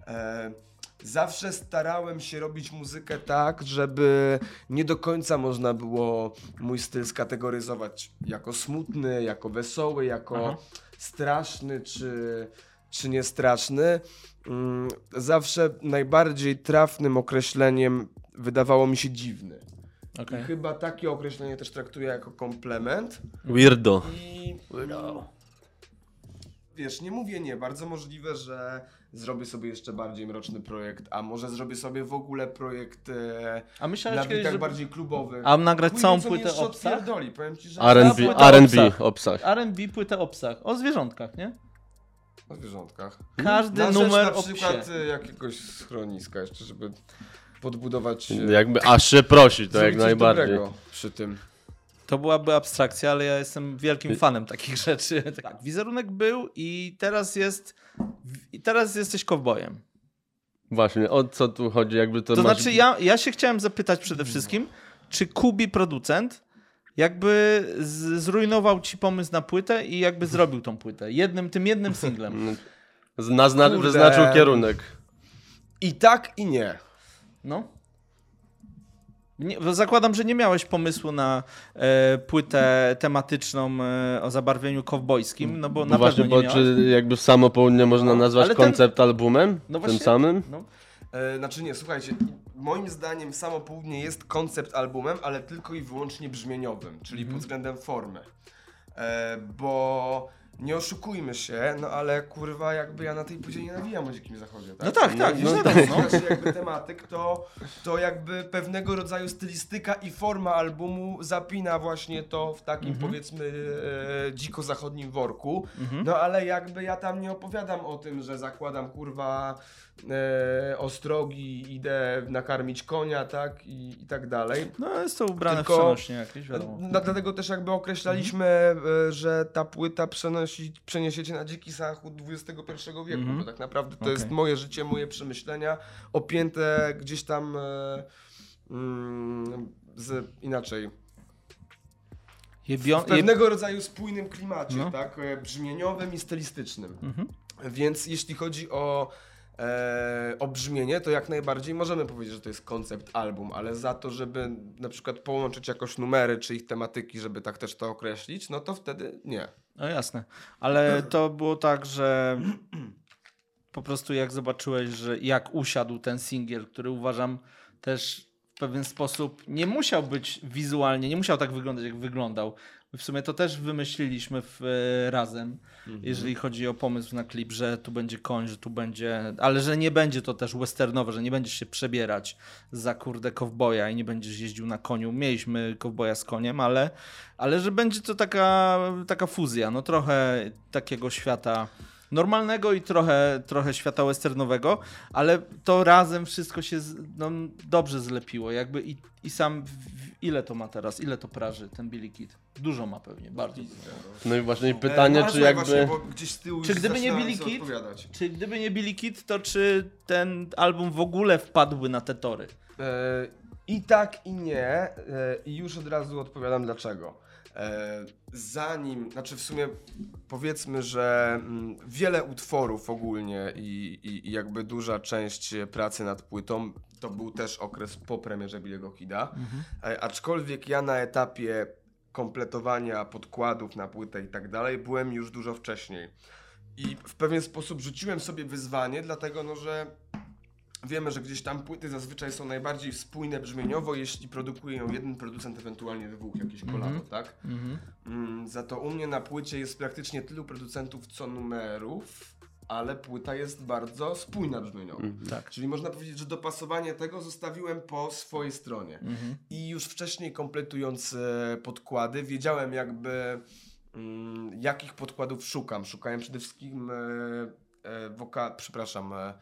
E, Zawsze starałem się robić muzykę tak, żeby nie do końca można było mój styl skategoryzować jako smutny, jako wesoły, jako Aha. straszny czy, czy niestraszny. Mm, Zawsze najbardziej trafnym określeniem wydawało mi się dziwny. Okej. I chyba takie określenie też traktuję jako komplement. Weirdo. I wiesz, nie mówię nie, bardzo możliwe, że zrobię sobie jeszcze bardziej mroczny projekt, a może zrobię sobie w ogóle projekt e, A myślałeś na kiedyś, bitach że... bardziej klubowych. A nagrać Chuj całą płytę jeszcze o psach? powiem ci, że... R&B, R&B, psach. o psach. R&B płytę o psach, o zwierzątkach, nie? O zwierzątkach. Każdy Na numer na przykład psie. e, jakiegoś schroniska jeszcze, żeby podbudować... e, Jakby aż się prosi, to jak najbardziej. dobrego przy tym. To byłaby abstrakcja, ale ja jestem wielkim fanem takich [LAUGHS] rzeczy. Tak, wizerunek był i teraz jest. I teraz jesteś kowbojem. Właśnie, o co tu chodzi? Jakby to, To masz... znaczy, ja, ja się chciałem zapytać przede wszystkim, czy Kubi producent jakby z, zrujnował ci pomysł na płytę i jakby zrobił tą płytę. Jednym, tym jednym singlem. Z- Nazna... Kurde. Wyznaczył kierunek. I tak, i nie. No. Nie, zakładam, że nie miałeś pomysłu na e, płytę tematyczną e, o zabarwieniu kowbojskim, no bo na No właśnie, pewno nie bo miałeś. czy jakby samo południe można No, nazwać ale ten- koncept albumem? No tym właśnie- samym? No. E, znaczy nie, słuchajcie, moim zdaniem Samo Południe jest koncept albumem, ale tylko i wyłącznie brzmieniowym, czyli Mhm. pod względem formy. E, bo nie oszukujmy się, no ale kurwa jakby ja na tej płycie nie nawijam o dzikim zachodzie, tak? No tak, tak, no, no no, tak, tak, znaczy jakby tematyk, to, to jakby pewnego rodzaju stylistyka i forma albumu zapina właśnie to w takim Mhm. powiedzmy e, dziko zachodnim worku. Mhm. No ale jakby ja tam nie opowiadam o tym, że zakładam kurwa e, ostrogi, idę nakarmić konia, tak i, i tak dalej. no jest to ubrane Tylko- w przenośnie jakieś, wiadomo. No, dlatego też jakby określaliśmy, Mhm. że ta płyta przenosi, przeniesiecie na dziki zachód XXI wieku, Mhm. bo tak naprawdę to Okej. jest moje życie, moje przemyślenia, opięte gdzieś tam e, mm, z, inaczej, Jebio... w pewnego rodzaju spójnym klimacie, No. tak, e, brzmieniowym i stylistycznym. Mhm. Więc jeśli chodzi o, e, to jak najbardziej możemy powiedzieć, że to jest koncept album, ale za to, żeby na przykład połączyć jakoś numery czy ich tematyki, żeby tak też to określić, no to wtedy nie. No jasne. Ale to było tak, że po prostu jak zobaczyłeś, że jak usiadł ten singiel, który uważam też w pewien sposób nie musiał być wizualnie, nie musiał tak wyglądać, jak wyglądał. W sumie to też wymyśliliśmy w, e, razem, jeżeli chodzi o pomysł na klip, że tu będzie koń, że tu będzie, ale że nie będzie to też westernowe, że nie będziesz się przebierać za kurde kowboja i nie będziesz jeździł na koniu. Mieliśmy kowboja z koniem, ale, ale że będzie to taka, taka fuzja, no trochę takiego świata normalnego i trochę, trochę świata westernowego, ale to razem wszystko się no, dobrze zlepiło. Jakby i, i sam, ile to ma teraz, ile to praży ten Billy Kid? Dużo ma pewnie, bardzo. No i właśnie E, pytanie, no, czy jakby... Właśnie, bo gdzieś z tyłu Czy gdyby nie Billy Kid? odpowiadać. Czy gdyby nie Billy Kid, to czy ten album w ogóle wpadłby na te tory? E, I tak, i nie. E, I już od razu odpowiadam dlaczego. E, zanim, znaczy w sumie powiedzmy, że mm, wiele utworów ogólnie i, i, i jakby duża część pracy nad płytą to był też okres po premierze Billy'ego Kida. E, aczkolwiek ja na etapie kompletowania podkładów na płytę i tak dalej byłem już dużo wcześniej. I w pewien sposób rzuciłem sobie wyzwanie, dlatego no, że Wiemy, że gdzieś tam płyty zazwyczaj są najbardziej spójne brzmieniowo, jeśli produkuje ją jeden producent, ewentualnie dwóch, jakieś kolabo, tak? Mm, za to u mnie na płycie jest praktycznie tylu producentów co numerów, ale płyta jest bardzo spójna brzmieniowo. Tak. Czyli można powiedzieć, że dopasowanie tego zostawiłem po swojej stronie. I już wcześniej kompletując e, podkłady, wiedziałem jakby mm, jakich podkładów szukam. Szukałem przede wszystkim e, e, woka, przepraszam, e,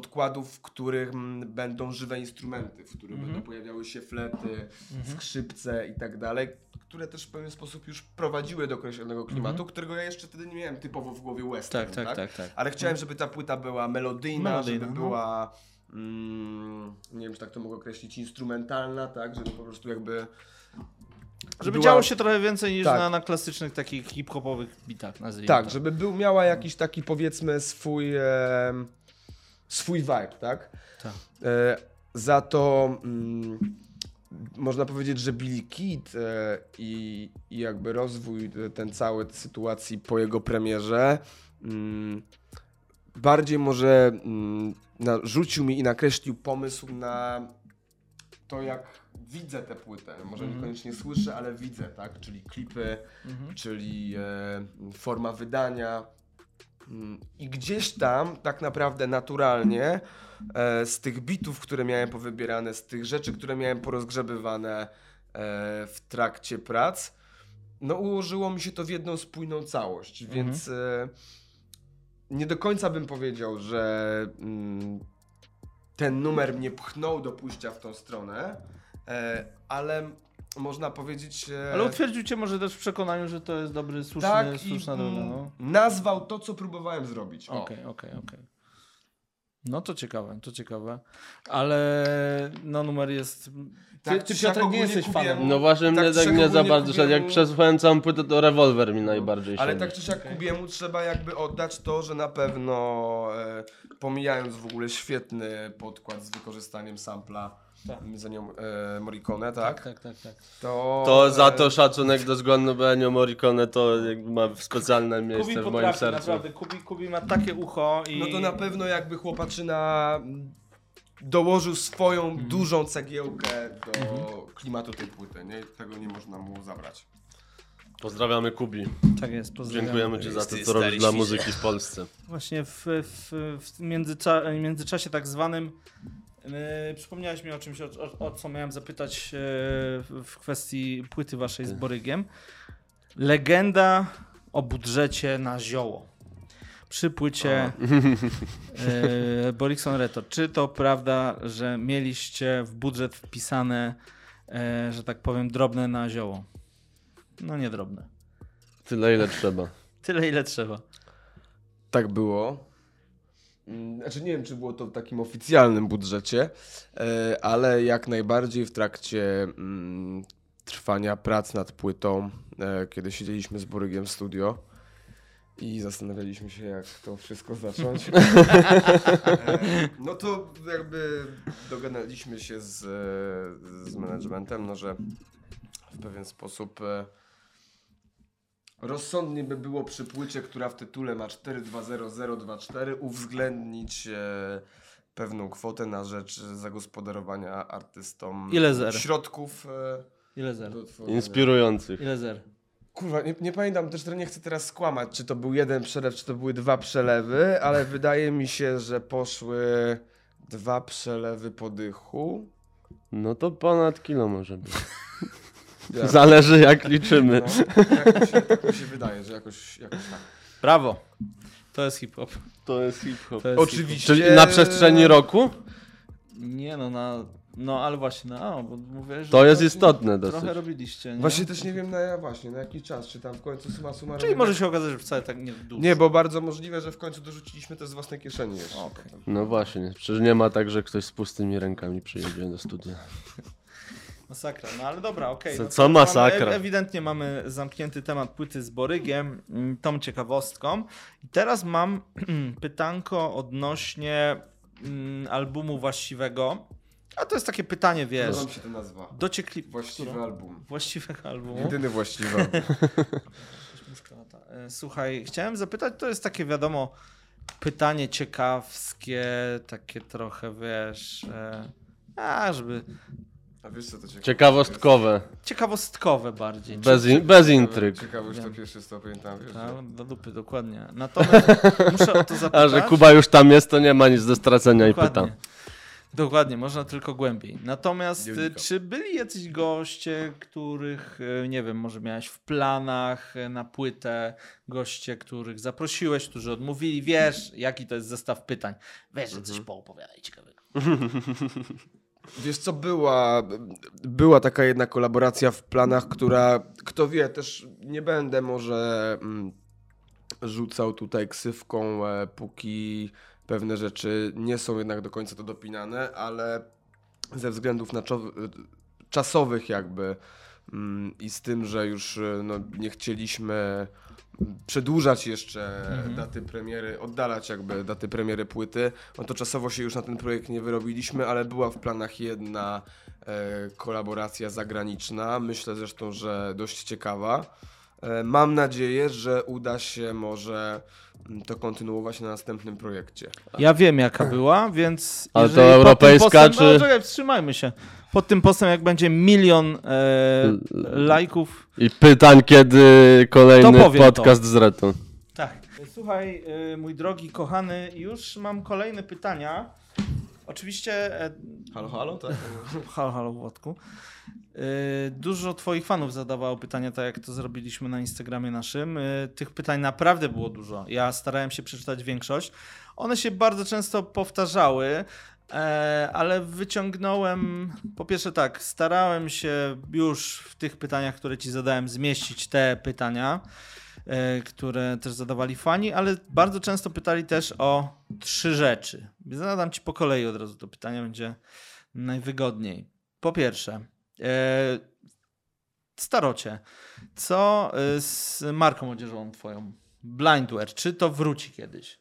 podkładów, w których mm, będą żywe instrumenty, w których Mhm. będą pojawiały się flety, skrzypce i tak dalej, które też w pewien sposób już prowadziły do określonego klimatu, którego ja jeszcze wtedy nie miałem typowo w głowie western, Mhm. Tak, tak, tak, tak. ale chciałem, żeby ta płyta była melodyjna, Melodyjna, żeby no. była, mm, nie wiem, czy tak to mogę określić, instrumentalna, tak, żeby po prostu jakby... Żeby była- działo się trochę więcej niż Tak. na, na klasycznych takich hip-hopowych bitach, nazwijmy Tak, to. żeby był, miała jakiś taki powiedzmy swój, swój vibe, tak? Tak. E, za to mm, można powiedzieć, że Billy Kid e, i, i jakby rozwój e, ten cały sytuacji po jego premierze mm, bardziej może mm, narzucił mi i nakreślił pomysł na to, jak widzę tę płytę. Może Mhm. niekoniecznie słyszę, ale widzę, tak? Czyli klipy, Mhm. czyli e, forma wydania. I gdzieś tam, tak naprawdę naturalnie, e, z tych bitów, które miałem powybierane, z tych rzeczy, które miałem porozgrzebywane e, w trakcie prac, no ułożyło mi się to w jedną spójną całość, więc e, nie do końca bym powiedział, że mm, ten numer mnie pchnął do pójścia w tą stronę, ale można powiedzieć... E, Ale utwierdził cię może też w przekonaniu, że to jest dobry, słuszny, tak i słuszna droga. mm, No. nazwał to, co próbowałem zrobić. Okej, okej, okej. No to ciekawe, to ciekawe. Ale no numer jest... Ty, Tak, ty czy siak Piotrek nie jesteś kupiłem- fanem. No właśnie Tak mnie tak nie za bardzo szedł. Jak przesłuchałem całą płytę, to rewolwer mi najbardziej Ale tak czy siak Kubiemu trzeba jakby oddać to, że na pewno e, pomijając w ogóle świetny podkład z wykorzystaniem sampla Tak. za nią e, Morricone, tak? Tak, tak, tak. To, To za e, to szacunek do zgonu Ennio Morricone to jakby ma specjalne Kubi miejsce w moim potrafi, sercu. naprawdę. Kubi, Kubi ma takie ucho i... No to na pewno jakby chłopaczyna dołożył swoją Mhm. dużą cegiełkę do klimatu tej płyty, nie? Tego nie można mu zabrać. Pozdrawiamy Kubi. Tak jest, pozdrawiam. Dziękujemy Ci za to, co robisz dla muzyki w Polsce. Właśnie w, w, w międzycza międzyczasie tak zwanym yy, przypomniałeś mi o czymś, o, o, o co miałem zapytać yy, w kwestii płyty waszej z Borygiem. Legenda o budżecie na zioło. Przy płycie yy, Borikson Reto. Czy to prawda, że mieliście w budżet wpisane, yy, że tak powiem, drobne na zioło? No nie drobne. Tyle ile trzeba. Tyle ile trzeba. Tak było. Mm, Znaczy nie wiem, czy było to w takim oficjalnym budżecie, e, ale jak najbardziej w trakcie mm, trwania prac nad płytą, e, kiedy siedzieliśmy z Borygiem w studio i zastanawialiśmy się, jak to wszystko zacząć. [LAUGHS] No to jakby dogadaliśmy się z, e, z managementem, no że w pewien sposób rozsądnie by było przy płycie, która w tytule ma 420024 uwzględnić e, pewną kwotę na rzecz zagospodarowania artystom Ile zer? środków e, Ile zer? do tworzenia. Inspirujących. Ile zer? Kurwa, nie, nie pamiętam też, nie chcę teraz skłamać, czy to był jeden przelew, czy to były dwa przelewy, ale wydaje mi się, że poszły dwa przelewy po dychu. No to ponad kilo może być. [LAUGHS] Ja- Zależy jak liczymy. No, tak, mi się, tak mi się wydaje, że jakoś, jakoś tak. Brawo. To jest hip-hop. To jest hip-hop. To jest Oczywiście. Czyli na przestrzeni roku? Nie no, na, no ale właśnie, no, bo mówię, że To jest trochę- istotne dosyć. Trochę robiliście, nie? Właśnie też nie wiem na, właśnie, na jaki czas, czy tam w końcu suma summarum... Czyli może się okazać, że wcale tak nie dużo. Nie, bo bardzo możliwe, że w końcu dorzuciliśmy to z własnej kieszeni jeszcze. Potem. No właśnie, przecież nie ma tak, że ktoś z pustymi rękami przyjedzie do studia. [LAUGHS] Masakra, no ale dobra, okej. Co- no co masakra? Mamy, ewidentnie mamy zamknięty temat płyty z Borygiem, mm, tą ciekawostką. I teraz mam [CLEARS THROAT] pytanko odnośnie mm, albumu właściwego. A to jest takie pytanie, wiesz, mi się to nazwa. dociekliwe. Właściwy album. Właściwego albumu. Jedyny właściwy. [LAUGHS] E, Słuchaj, chciałem zapytać, to jest takie wiadomo, pytanie ciekawskie, takie trochę, wiesz, e, a żeby A wiesz co to ciekawe? Ciekawostkowe. ciekawostkowe bardziej. Bez, in, bez intryg. Ciekawość to pierwszy stopień tam, wiesz. Ta, do dupy, dokładnie. Natomiast [LAUGHS] muszę o to zapytać. A że Kuba już tam jest, to nie ma nic do stracenia i Dokładnie. pyta. Dokładnie, można tylko głębiej. Natomiast czy byli jacyś goście, których, y, nie wiem, może miałeś w planach y, na płytę, goście, których zaprosiłeś, którzy odmówili, wiesz, jaki to jest zestaw pytań. Wiesz, że coś poopowiadaj ciekawego. [LAUGHS] Wiesz co, była, była taka jedna kolaboracja w planach, która, kto wie, też nie będę może mm, rzucał tutaj ksywką, e, póki pewne rzeczy nie są jednak do końca to dopinane, ale ze względów na czasowych jakby i z tym, że już e, no, nie chcieliśmy przedłużać jeszcze daty premiery, oddalać jakby daty premiery płyty, no to czasowo się już na ten projekt nie wyrobiliśmy, ale była w planach jedna e, kolaboracja zagraniczna, myślę zresztą, że dość ciekawa. E, mam nadzieję, że uda się może mm, to kontynuować na następnym projekcie. Ja wiem, jaka była, więc. Ale jeżeli to pod tym europejska, postem, czy- No, czekaj, wstrzymajmy się. Pod tym postem, jak będzie milion e, lajków. I pytań, kiedy kolejny To podcast z Retą. Tak. Słuchaj, y, mój drogi, kochany, już mam kolejne pytania. Oczywiście, e, Halo, halo, tak? [LAUGHS] halo, halo Włodku. Y, Dużo twoich fanów zadawało pytania, tak jak to zrobiliśmy na Instagramie naszym. Y, Tych pytań naprawdę było dużo. Ja starałem się przeczytać większość. One się bardzo często powtarzały, e, ale wyciągnąłem, po pierwsze tak, starałem się już w tych pytaniach, które ci zadałem, zmieścić te pytania, e, które też zadawali fani, ale bardzo często pytali też o trzy rzeczy. Zadam ci po kolei od razu to pytanie, będzie najwygodniej. Po pierwsze, starocie, co e, z marką odzieżową twoją? Blindwear, czy to wróci kiedyś?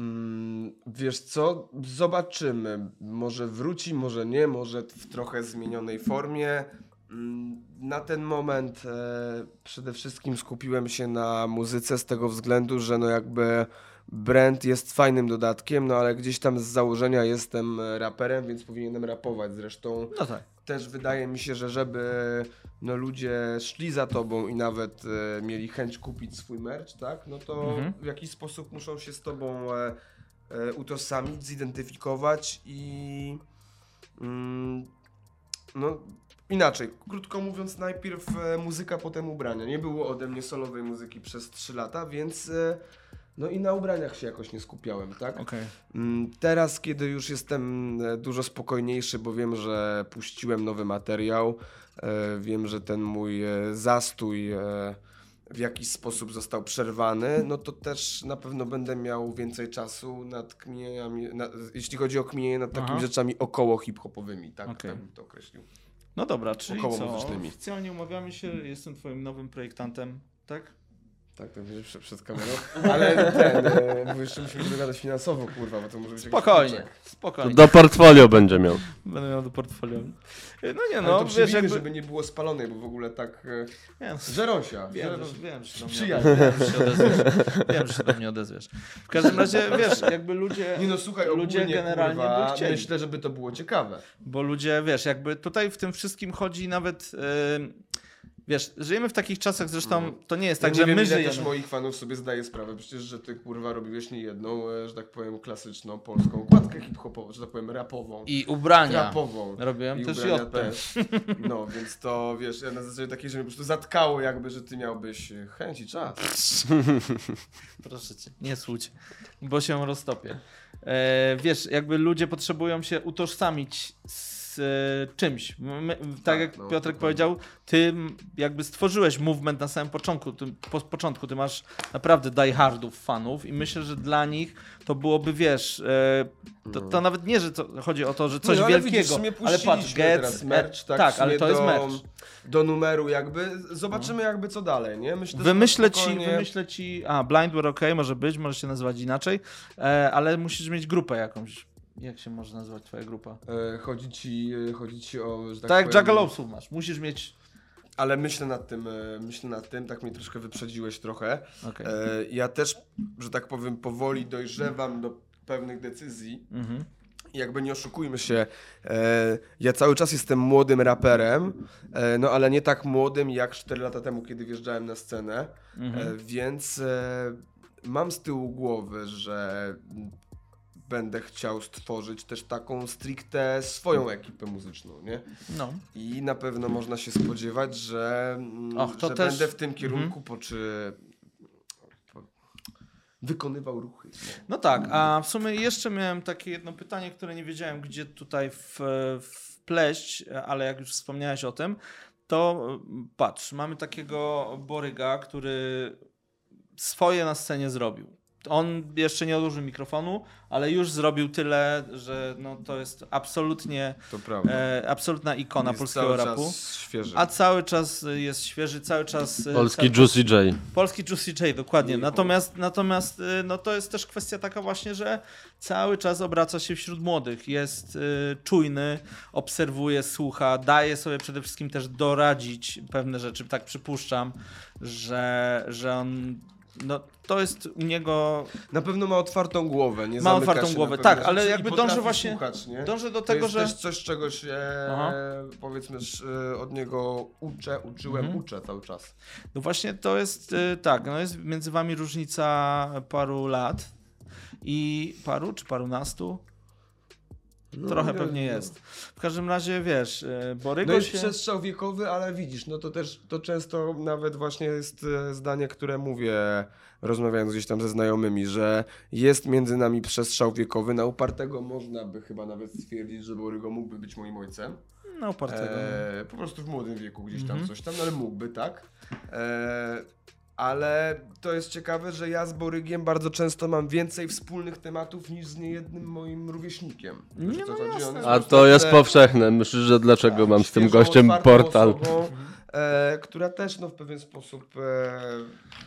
Mm, wiesz co, zobaczymy. Może wróci, może nie, może w trochę zmienionej formie. Mm, Na ten moment e, przede wszystkim skupiłem się na muzyce z tego względu, że no jakby brand jest fajnym dodatkiem, no ale gdzieś tam z założenia jestem e, raperem, więc powinienem rapować. Zresztą No tak. Też wydaje mi się, że żeby no, ludzie szli za tobą i nawet e, mieli chęć kupić swój merch, tak, no to Mhm. w jakiś sposób muszą się z tobą e, e, utożsamić, zidentyfikować i mm, no inaczej, krótko mówiąc najpierw e, muzyka, potem ubrania. Nie było ode mnie solowej muzyki przez 3 lata, więc e, no i na ubraniach się jakoś nie skupiałem, tak? Okej. Mm, Teraz, kiedy już jestem e, dużo spokojniejszy, bo wiem, że puściłem nowy materiał, e, wiem, że ten mój e, zastój w jakiś sposób został przerwany, no to też na pewno będę miał więcej czasu nad kminieniami, na, jeśli chodzi o kminienie nad takimi Aha. rzeczami około hip-hopowymi, tak, Okej. tak bym to określił. No dobra, czyli Około co? muzycznymi. Oficjalnie umawiamy się, jestem twoim nowym projektantem, tak? Tak, to będzie przed, przed kamerą, [LAUGHS] ale ten, e, bo jeszcze musimy dogadać finansowo, kurwa, bo to może być jakiś Spokojnie, kurczak. spokojnie. Do portfolio będzie miał. Będę miał do portfolio. No nie Ale no, to wiesz przybijmy, jakby... żeby nie było spalonej, bo w ogóle tak... E, Nie, no, Żerosia. Wiem, Żero- że, wiem, że do mnie Przyjaźń. odezwiesz, wiem, że się odezwiesz. Wiem, że się do mnie odezwiesz. W każdym razie, [LAUGHS] wiesz, jakby ludzie, Nie no słuchaj, ludzie ogólnie, generalnie kurwa, by chcieli. myślę, żeby to było ciekawe. bo ludzie, wiesz, jakby tutaj w tym wszystkim chodzi nawet, yy, wiesz, żyjemy w takich czasach, zresztą to nie jest tak, ja że wiem, my żyjemy. też moich fanów sobie zdaje sprawę, przecież, że ty kurwa robiłeś nie jedną, e, że tak powiem, klasyczną polską układkę hip-hopową, że tak powiem, rapową. I ubrania. Rapową. Robiłem I też ubrania JP. też. No, więc to wiesz, ja na zasadzie takiej, że mnie po prostu zatkało jakby, że ty miałbyś e, chęć i czas. [LAUGHS] Proszę cię, nie słuć, bo się roztopię. E, wiesz, jakby ludzie potrzebują się utożsamić z e, czymś. My, tak, Tak, jak no, Piotrek dokładnie. powiedział, ty jakby stworzyłeś movement na samym początku. Ty, po początku ty masz naprawdę diehardów fanów i myślę, że dla nich to byłoby, wiesz, e, to, to nawet nie, że to, chodzi o to, że coś no, ale wielkiego, Widzisz, ale patrz, Getz, teraz merch, tak, tak ale to do, jest merch. Do numeru jakby, zobaczymy jakby co dalej, nie? Myślę, że Wymyślę ci, wymyślę ci. A, Blindware ok, może być, może się nazywać inaczej, e, ale musisz mieć grupę jakąś. Jak się może nazywać twoja grupa? E, chodzi ci, e, chodzi ci o, że tak, Tak, jak powiem, Juggalowsów masz. Musisz mieć. Ale myślę nad tym, e, myślę nad tym, tak mnie troszkę wyprzedziłeś trochę. Okej. E, ja też, że tak powiem, powoli dojrzewam do pewnych decyzji. Mhm. Jakby nie oszukujmy się, e, ja cały czas jestem młodym raperem, e, no ale nie tak młodym jak 4 lata temu, kiedy wjeżdżałem na scenę, Mhm. e, więc e, mam z tyłu głowy, że będę chciał stworzyć też taką stricte swoją ekipę muzyczną, nie? No. I na pewno można się spodziewać, że, mm, Och, to że też- będę w tym kierunku Mhm. po czy po, wykonywał ruchy. no tak, a w sumie jeszcze miałem takie jedno pytanie, które nie wiedziałem, gdzie tutaj w, wpleść, ale jak już wspomniałeś o tym, to patrz, mamy takiego Boryga, który swoje na scenie zrobił. On jeszcze nie odłożył mikrofonu, ale już zrobił tyle, że no, to jest absolutnie To prawda. e, absolutna ikona Jest polskiego cały rapu. Czas świeży. A cały czas jest świeży, cały czas. e, Polski cały Juicy J. Polski Juicy J, dokładnie. Nie Natomiast, natomiast y, no to jest też kwestia taka właśnie, że cały czas obraca się wśród młodych. Jest y, czujny, obserwuje, słucha, daje sobie przede wszystkim też doradzić pewne rzeczy. Tak przypuszczam, że, że on no to jest u niego, Na pewno ma otwartą głowę, nie Ma otwartą głowę, tak, rzeczy ale jakby dąży właśnie- Słuchać, nie? dąży do to tego, jest że... też coś, czego się powiedzmy e, od niego uczę, uczyłem, Mhm. uczę cały czas. No właśnie to jest y, tak, no jest między wami różnica paru lat i paru czy parunastu? Trochę nie, pewnie no. jest. W każdym razie wiesz, y, Borygo No jest się... przestrzał wiekowy, ale widzisz, no to też to często nawet właśnie jest e, zdanie, które mówię, rozmawiając gdzieś tam ze znajomymi, że jest między nami przestrzał wiekowy. Na upartego można by chyba nawet stwierdzić, że Borygo mógłby być moim ojcem. No opartego. E, po prostu w młodym wieku gdzieś tam Mhm. coś tam, no ale mógłby, tak? E, ale to jest ciekawe, że ja z Borygiem bardzo często mam więcej wspólnych tematów niż z niejednym moim rówieśnikiem. Wiesz, Nie, co no chodzi? jasne. A po A prostu to jest te- powszechne. Myślę, że dlaczego mam z tym świeżą, gościem otwartą portal. Osobą, e, która też no, w pewien sposób, e,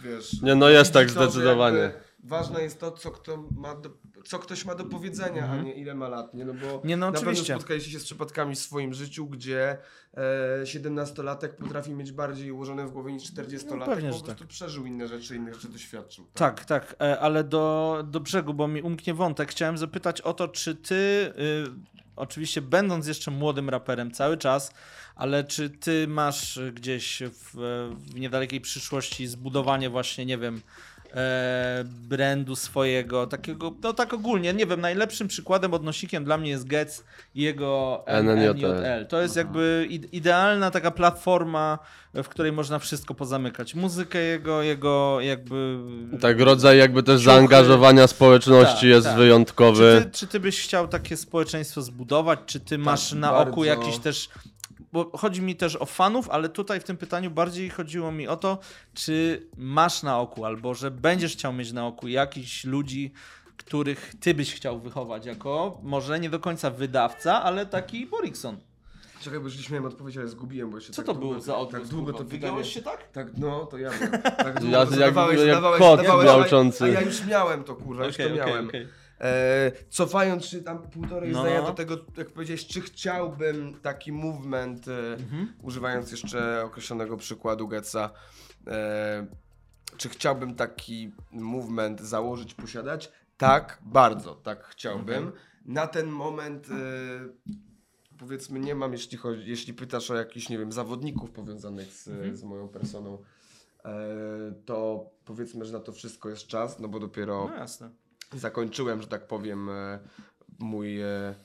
wiesz... Nie, no jest widzi tak to, że zdecydowanie. jakby Ważne jest to, co, kto ma do, co ktoś ma do powiedzenia, a nie ile ma lat, nie? No bo Mhm. Nie, no na oczywiście. pewno spotkaliście się z przypadkami w swoim życiu, gdzie e, 17-latek potrafi mieć bardziej ułożone w głowie niż 40-latek, No pewnie, po że prostu przeżył inne rzeczy, innych rzeczy doświadczył. Tak, tak, e, ale do, do brzegu, bo mi umknie wątek. Chciałem zapytać o to, czy ty, y, oczywiście będąc jeszcze młodym raperem cały czas, ale czy ty masz gdzieś w, w niedalekiej przyszłości zbudowanie właśnie, nie wiem, e, brandu swojego, takiego, no tak ogólnie, nie wiem, najlepszym przykładem, odnośnikiem dla mnie jest Getz i jego NNJL. To jest jakby id- idealna taka platforma, w której można wszystko pozamykać. Muzykę jego, jego jakby... Tak, rodzaj jakby też Ciuchy. zaangażowania społeczności Tak, jest tak. wyjątkowy. Czy ty, czy ty byś chciał takie społeczeństwo zbudować? Czy ty masz na bardzo. oku jakiś też. Bo chodzi mi też o fanów, ale tutaj w tym pytaniu bardziej chodziło mi o to, czy masz na oku, albo że będziesz chciał mieć na oku jakichś ludzi, których ty byś chciał wychować jako, może nie do końca wydawca, ale taki Borikson. Czekaj, bo już gdzieś miałem odpowiedź, ale zgubiłem, bo jeszcze Co tak to długo, było za odgłos? Tak długo to. Wygiąłeś się tak? Tak, no, to ja byłem. Tak długo Ja- to jak- zadawałeś, jak zadawałeś, kot zadawałeś, a- ja już miałem to, kurwa, już to miałem. E, cofając się tam półtorej No. zdania do tego, jak powiedziałeś, czy chciałbym taki movement, e, Mhm. używając jeszcze określonego przykładu Getza, e, czy chciałbym taki movement założyć, posiadać? Tak, bardzo, tak chciałbym. Mhm. Na ten moment e, powiedzmy nie mam, jeśli, chodzi, jeśli pytasz o jakichś, nie wiem, zawodników powiązanych z, Mhm. z moją personą, e, to powiedzmy, że na to wszystko jest czas, no bo dopiero No jasne. Zakończyłem, że tak powiem, e, mój, e,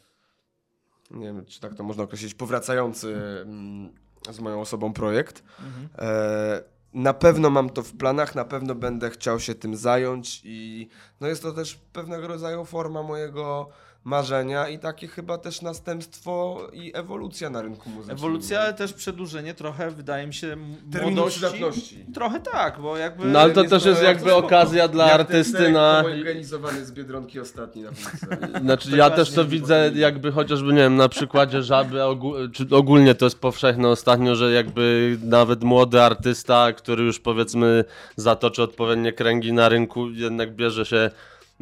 nie wiem, czy tak to można określić, powracający mm, z moją osobą projekt. Mhm. E, Na pewno mam to w planach, na pewno będę chciał się tym zająć i no jest to też pewnego rodzaju forma mojego marzenia i takie chyba też następstwo i ewolucja na rynku muzycznym. Ewolucja, ale też przedłużenie trochę, wydaje mi się, Terminu młodości. przydatności. Trochę tak, bo jakby... No ale to też jest jakby okazja dla Jak artysty ten na... organizowany z Biedronki ostatni na ulicy. [LAUGHS] Znaczy ja też to widzę jakby chociażby, nie wiem, na przykładzie Żaby, ogó- czy ogólnie to jest powszechne ostatnio, że jakby nawet młody artysta, który już powiedzmy zatoczy odpowiednie kręgi na rynku, jednak bierze się,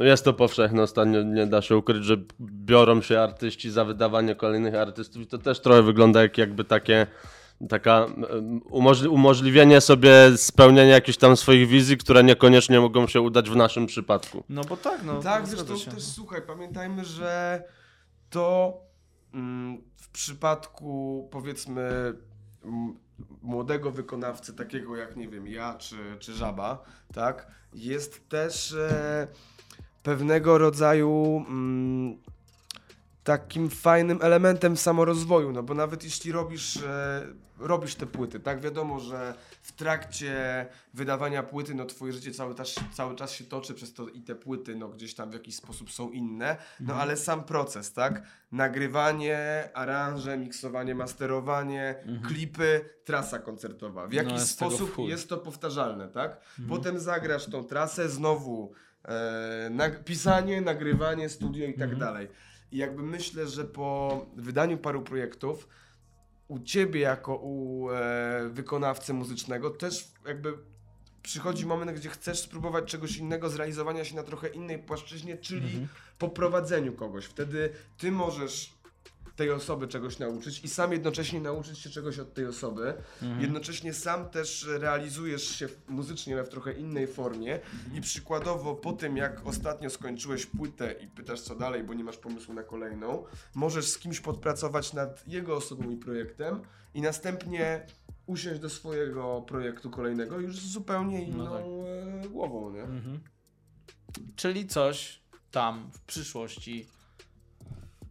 no jest to powszechne ostatnio, nie da się ukryć, że biorą się artyści za wydawanie kolejnych artystów i to też trochę wygląda jak jakby takie taka umożli- umożliwienie sobie spełnienia jakichś tam swoich wizji, które niekoniecznie mogą się udać w naszym przypadku. No bo tak, no. Tak, zresztą się. też słuchaj, pamiętajmy, że to mm, w przypadku powiedzmy młodego wykonawcy, takiego jak nie wiem, ja czy, czy żaba, tak, jest też e, pewnego rodzaju mm, takim fajnym elementem samorozwoju, no bo nawet jeśli robisz, e, robisz te płyty, tak, wiadomo, że w trakcie wydawania płyty, no twoje życie cały czas, cały czas się toczy, przez to i te płyty, no gdzieś tam w jakiś sposób są inne, no ale sam proces, tak, nagrywanie, aranże, miksowanie, masterowanie, klipy, trasa koncertowa, w jaki w sposób jest to powtarzalne, tak, potem zagrasz tą trasę, znowu nag- pisanie, nagrywanie, studio i tak dalej. I jakby myślę, że po wydaniu paru projektów u ciebie jako u e, wykonawcy muzycznego też jakby przychodzi moment, gdzie chcesz spróbować czegoś innego, zrealizowania się na trochę innej płaszczyźnie, czyli Mhm. po prowadzeniu kogoś. Wtedy ty możesz tej osoby czegoś nauczyć i sam jednocześnie nauczyć się czegoś od tej osoby. Jednocześnie sam też realizujesz się muzycznie ale w trochę innej formie i przykładowo po tym jak ostatnio skończyłeś płytę i pytasz co dalej, bo nie masz pomysłu na kolejną, możesz z kimś podpracować nad jego osobą i projektem i następnie usiąść do swojego projektu kolejnego już z zupełnie inną tak. e, głową, nie? Mhm. Czyli coś tam w przyszłości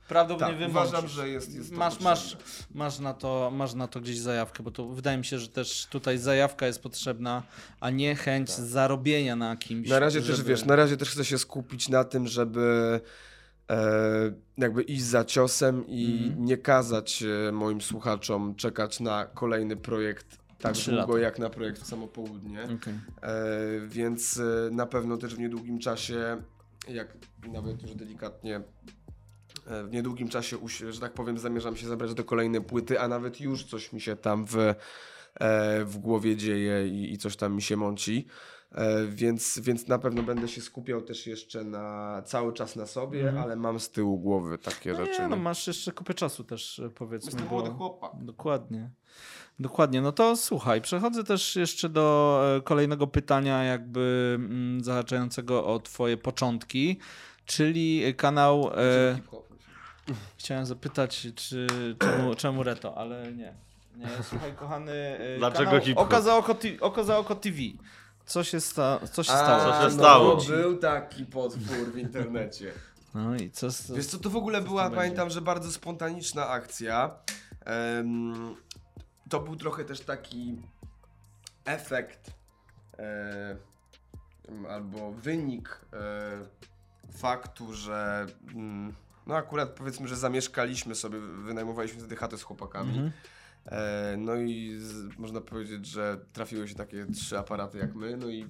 prawdopodobnie Tak, uważam, że jest, jest masz, masz, potrzebne. masz, na to, masz na to gdzieś zajawkę, bo to wydaje mi się, że też tutaj zajawka jest potrzebna, a nie chęć zarobienia na kimś. Tak. Na razie też żeby- wiesz, na razie też chcę się skupić na tym, żeby e, jakby iść za ciosem i Mhm. nie kazać e, moim słuchaczom czekać na kolejny projekt tak długo lata. jak na projekt w samo południe. Okej. E, więc na pewno też w niedługim czasie, jak nawet już delikatnie w niedługim czasie, że tak powiem, zamierzam się zabrać do kolejnej płyty, a nawet już coś mi się tam w, e, w głowie dzieje i, i coś tam mi się mąci. E, Więc, więc na pewno będę się skupiał też jeszcze na cały czas na sobie, Mhm. ale mam z tyłu głowy takie No rzeczy. nie, no no. masz jeszcze kupę czasu też e, powiedzmy. Jestem młody chłopak. Dokładnie. Dokładnie. No to słuchaj, przechodzę też jeszcze do e, kolejnego pytania, jakby mm, zahaczającego o Twoje początki, czyli kanał. E, Hip-hop. Chciałem zapytać, czy czemu, czemu Reto, ale nie. Nie, słuchaj, kochany. e, [LAUGHS] Dlaczego kanał? Oko za oko, ti- oko za oko TV. Co się, sta- co się A, stało? Co się no, stało? Był taki potwór w internecie. No i co? z- Wiesz co, to w ogóle była, będzie? pamiętam, że bardzo spontaniczna akcja. Em, to był trochę też taki efekt e, albo wynik e, faktu, że mm, no akurat powiedzmy, że zamieszkaliśmy sobie, wynajmowaliśmy wtedy chatę z chłopakami. Mhm. E, no i z, można powiedzieć, że trafiły się takie trzy aparaty jak my, no i,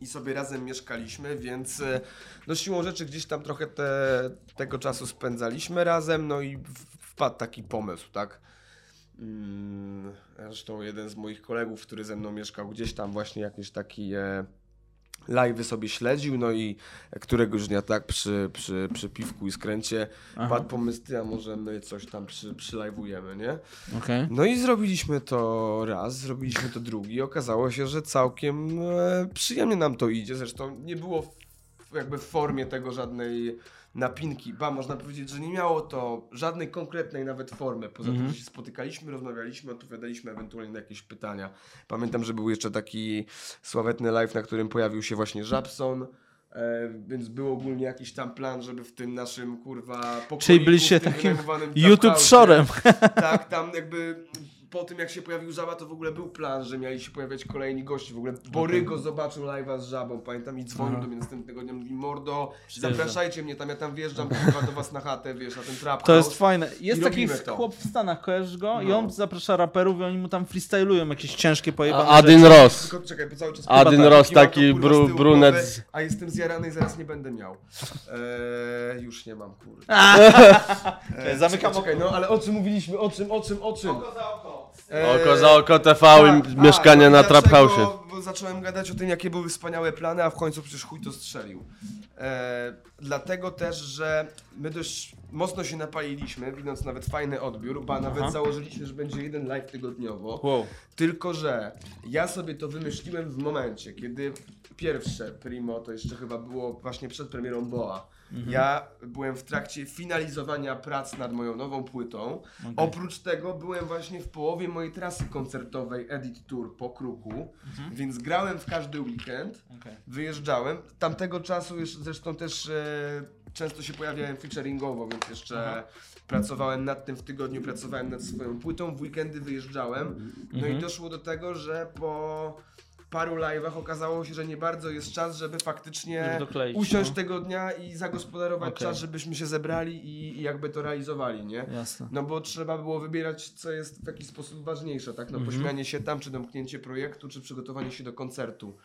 i sobie razem mieszkaliśmy, więc e, no siłą rzeczy gdzieś tam trochę te, tego czasu spędzaliśmy razem, no i wpadł taki pomysł, tak? Mm, Zresztą jeden z moich kolegów, który ze mną mieszkał, gdzieś tam właśnie jakiś taki e, live'y sobie śledził, no i któregoś dnia tak przy, przy, przy piwku i skręcie Aha. padł pomysł, a może my coś tam przy, przylajwujemy, nie? Okej. No i zrobiliśmy to raz, zrobiliśmy to drugi. Okazało się, że całkiem e, przyjemnie nam to idzie. Zresztą nie było w, jakby w formie tego żadnej napinki. Ba, można powiedzieć, że nie miało to żadnej konkretnej nawet formy. Poza Mhm. tym, że się spotykaliśmy, rozmawialiśmy, odpowiadaliśmy ewentualnie na jakieś pytania. Pamiętam, że był jeszcze taki sławetny live, na którym pojawił się właśnie Żabson. E, więc był ogólnie jakiś tam plan, żeby w tym naszym kurwa pokoiku, Czyli byliście takim YouTube shorem. tak, tam jakby po tym jak się pojawił Żaba, to w ogóle był plan, że mieli się pojawiać kolejni gości. W ogóle Borygo zobaczył live'a z Żabą, pamiętam, i dzwonił Aha. do mnie następnego dnia, mówi mordo, Przyjeżdżam. zapraszajcie mnie tam, ja tam wjeżdżam kurwa, do was na chatę, wiesz, na ten trap To jest fajne. Jest I taki to. chłop w Stanach, kojarzysz go? I No. on zaprasza raperów i oni mu tam freestylują jakieś ciężkie pojebane Adin rzeczy. Ross. Tylko czekaj, bo cały czas Adin kurwa, Ross, to, taki kurwa, tyłu brunet głowy, A jestem zjarany i zaraz nie będę miał. Eee, już nie mam, kurwa. [LAUGHS] Czekaj, zamykam czekaj, no ale o czym mówiliśmy, o czym, o czym, o czym? za oko. Eee, Oko za oko TV tak, i mieszkanie a, na no Trap dlaczego? House. Bo zacząłem gadać o tym, jakie były wspaniałe plany, a w końcu przecież chuj to strzelił. E, dlatego też, że my dość mocno się napaliliśmy, widząc nawet fajny odbiór, bo nawet założyliśmy, że będzie jeden live tygodniowo. Wow. Tylko, że ja sobie to wymyśliłem w momencie, kiedy pierwsze Primo, to jeszcze chyba było właśnie przed premierą Boa. Ja byłem w trakcie finalizowania prac nad moją nową płytą. Oprócz tego byłem właśnie w połowie mojej trasy koncertowej Edit Tour po Kruku, więc grałem w każdy weekend, Okej. wyjeżdżałem. Tamtego czasu już zresztą też e, często się pojawiałem featuringowo, więc jeszcze Aha. pracowałem nad tym w tygodniu, pracowałem nad swoją płytą, w weekendy wyjeżdżałem. No Mhm. i doszło do tego, że po paru live'ach okazało się, że nie bardzo jest czas, żeby faktycznie Żeby dokleić, usiąść no. tego dnia i zagospodarować Okej. czas, żebyśmy się zebrali i, i jakby to realizowali, nie? Jasne. No bo trzeba było wybierać, co jest w jakiś sposób ważniejsze, tak? No Mhm. pośmianie się tam, czy domknięcie projektu, czy przygotowanie się do koncertu.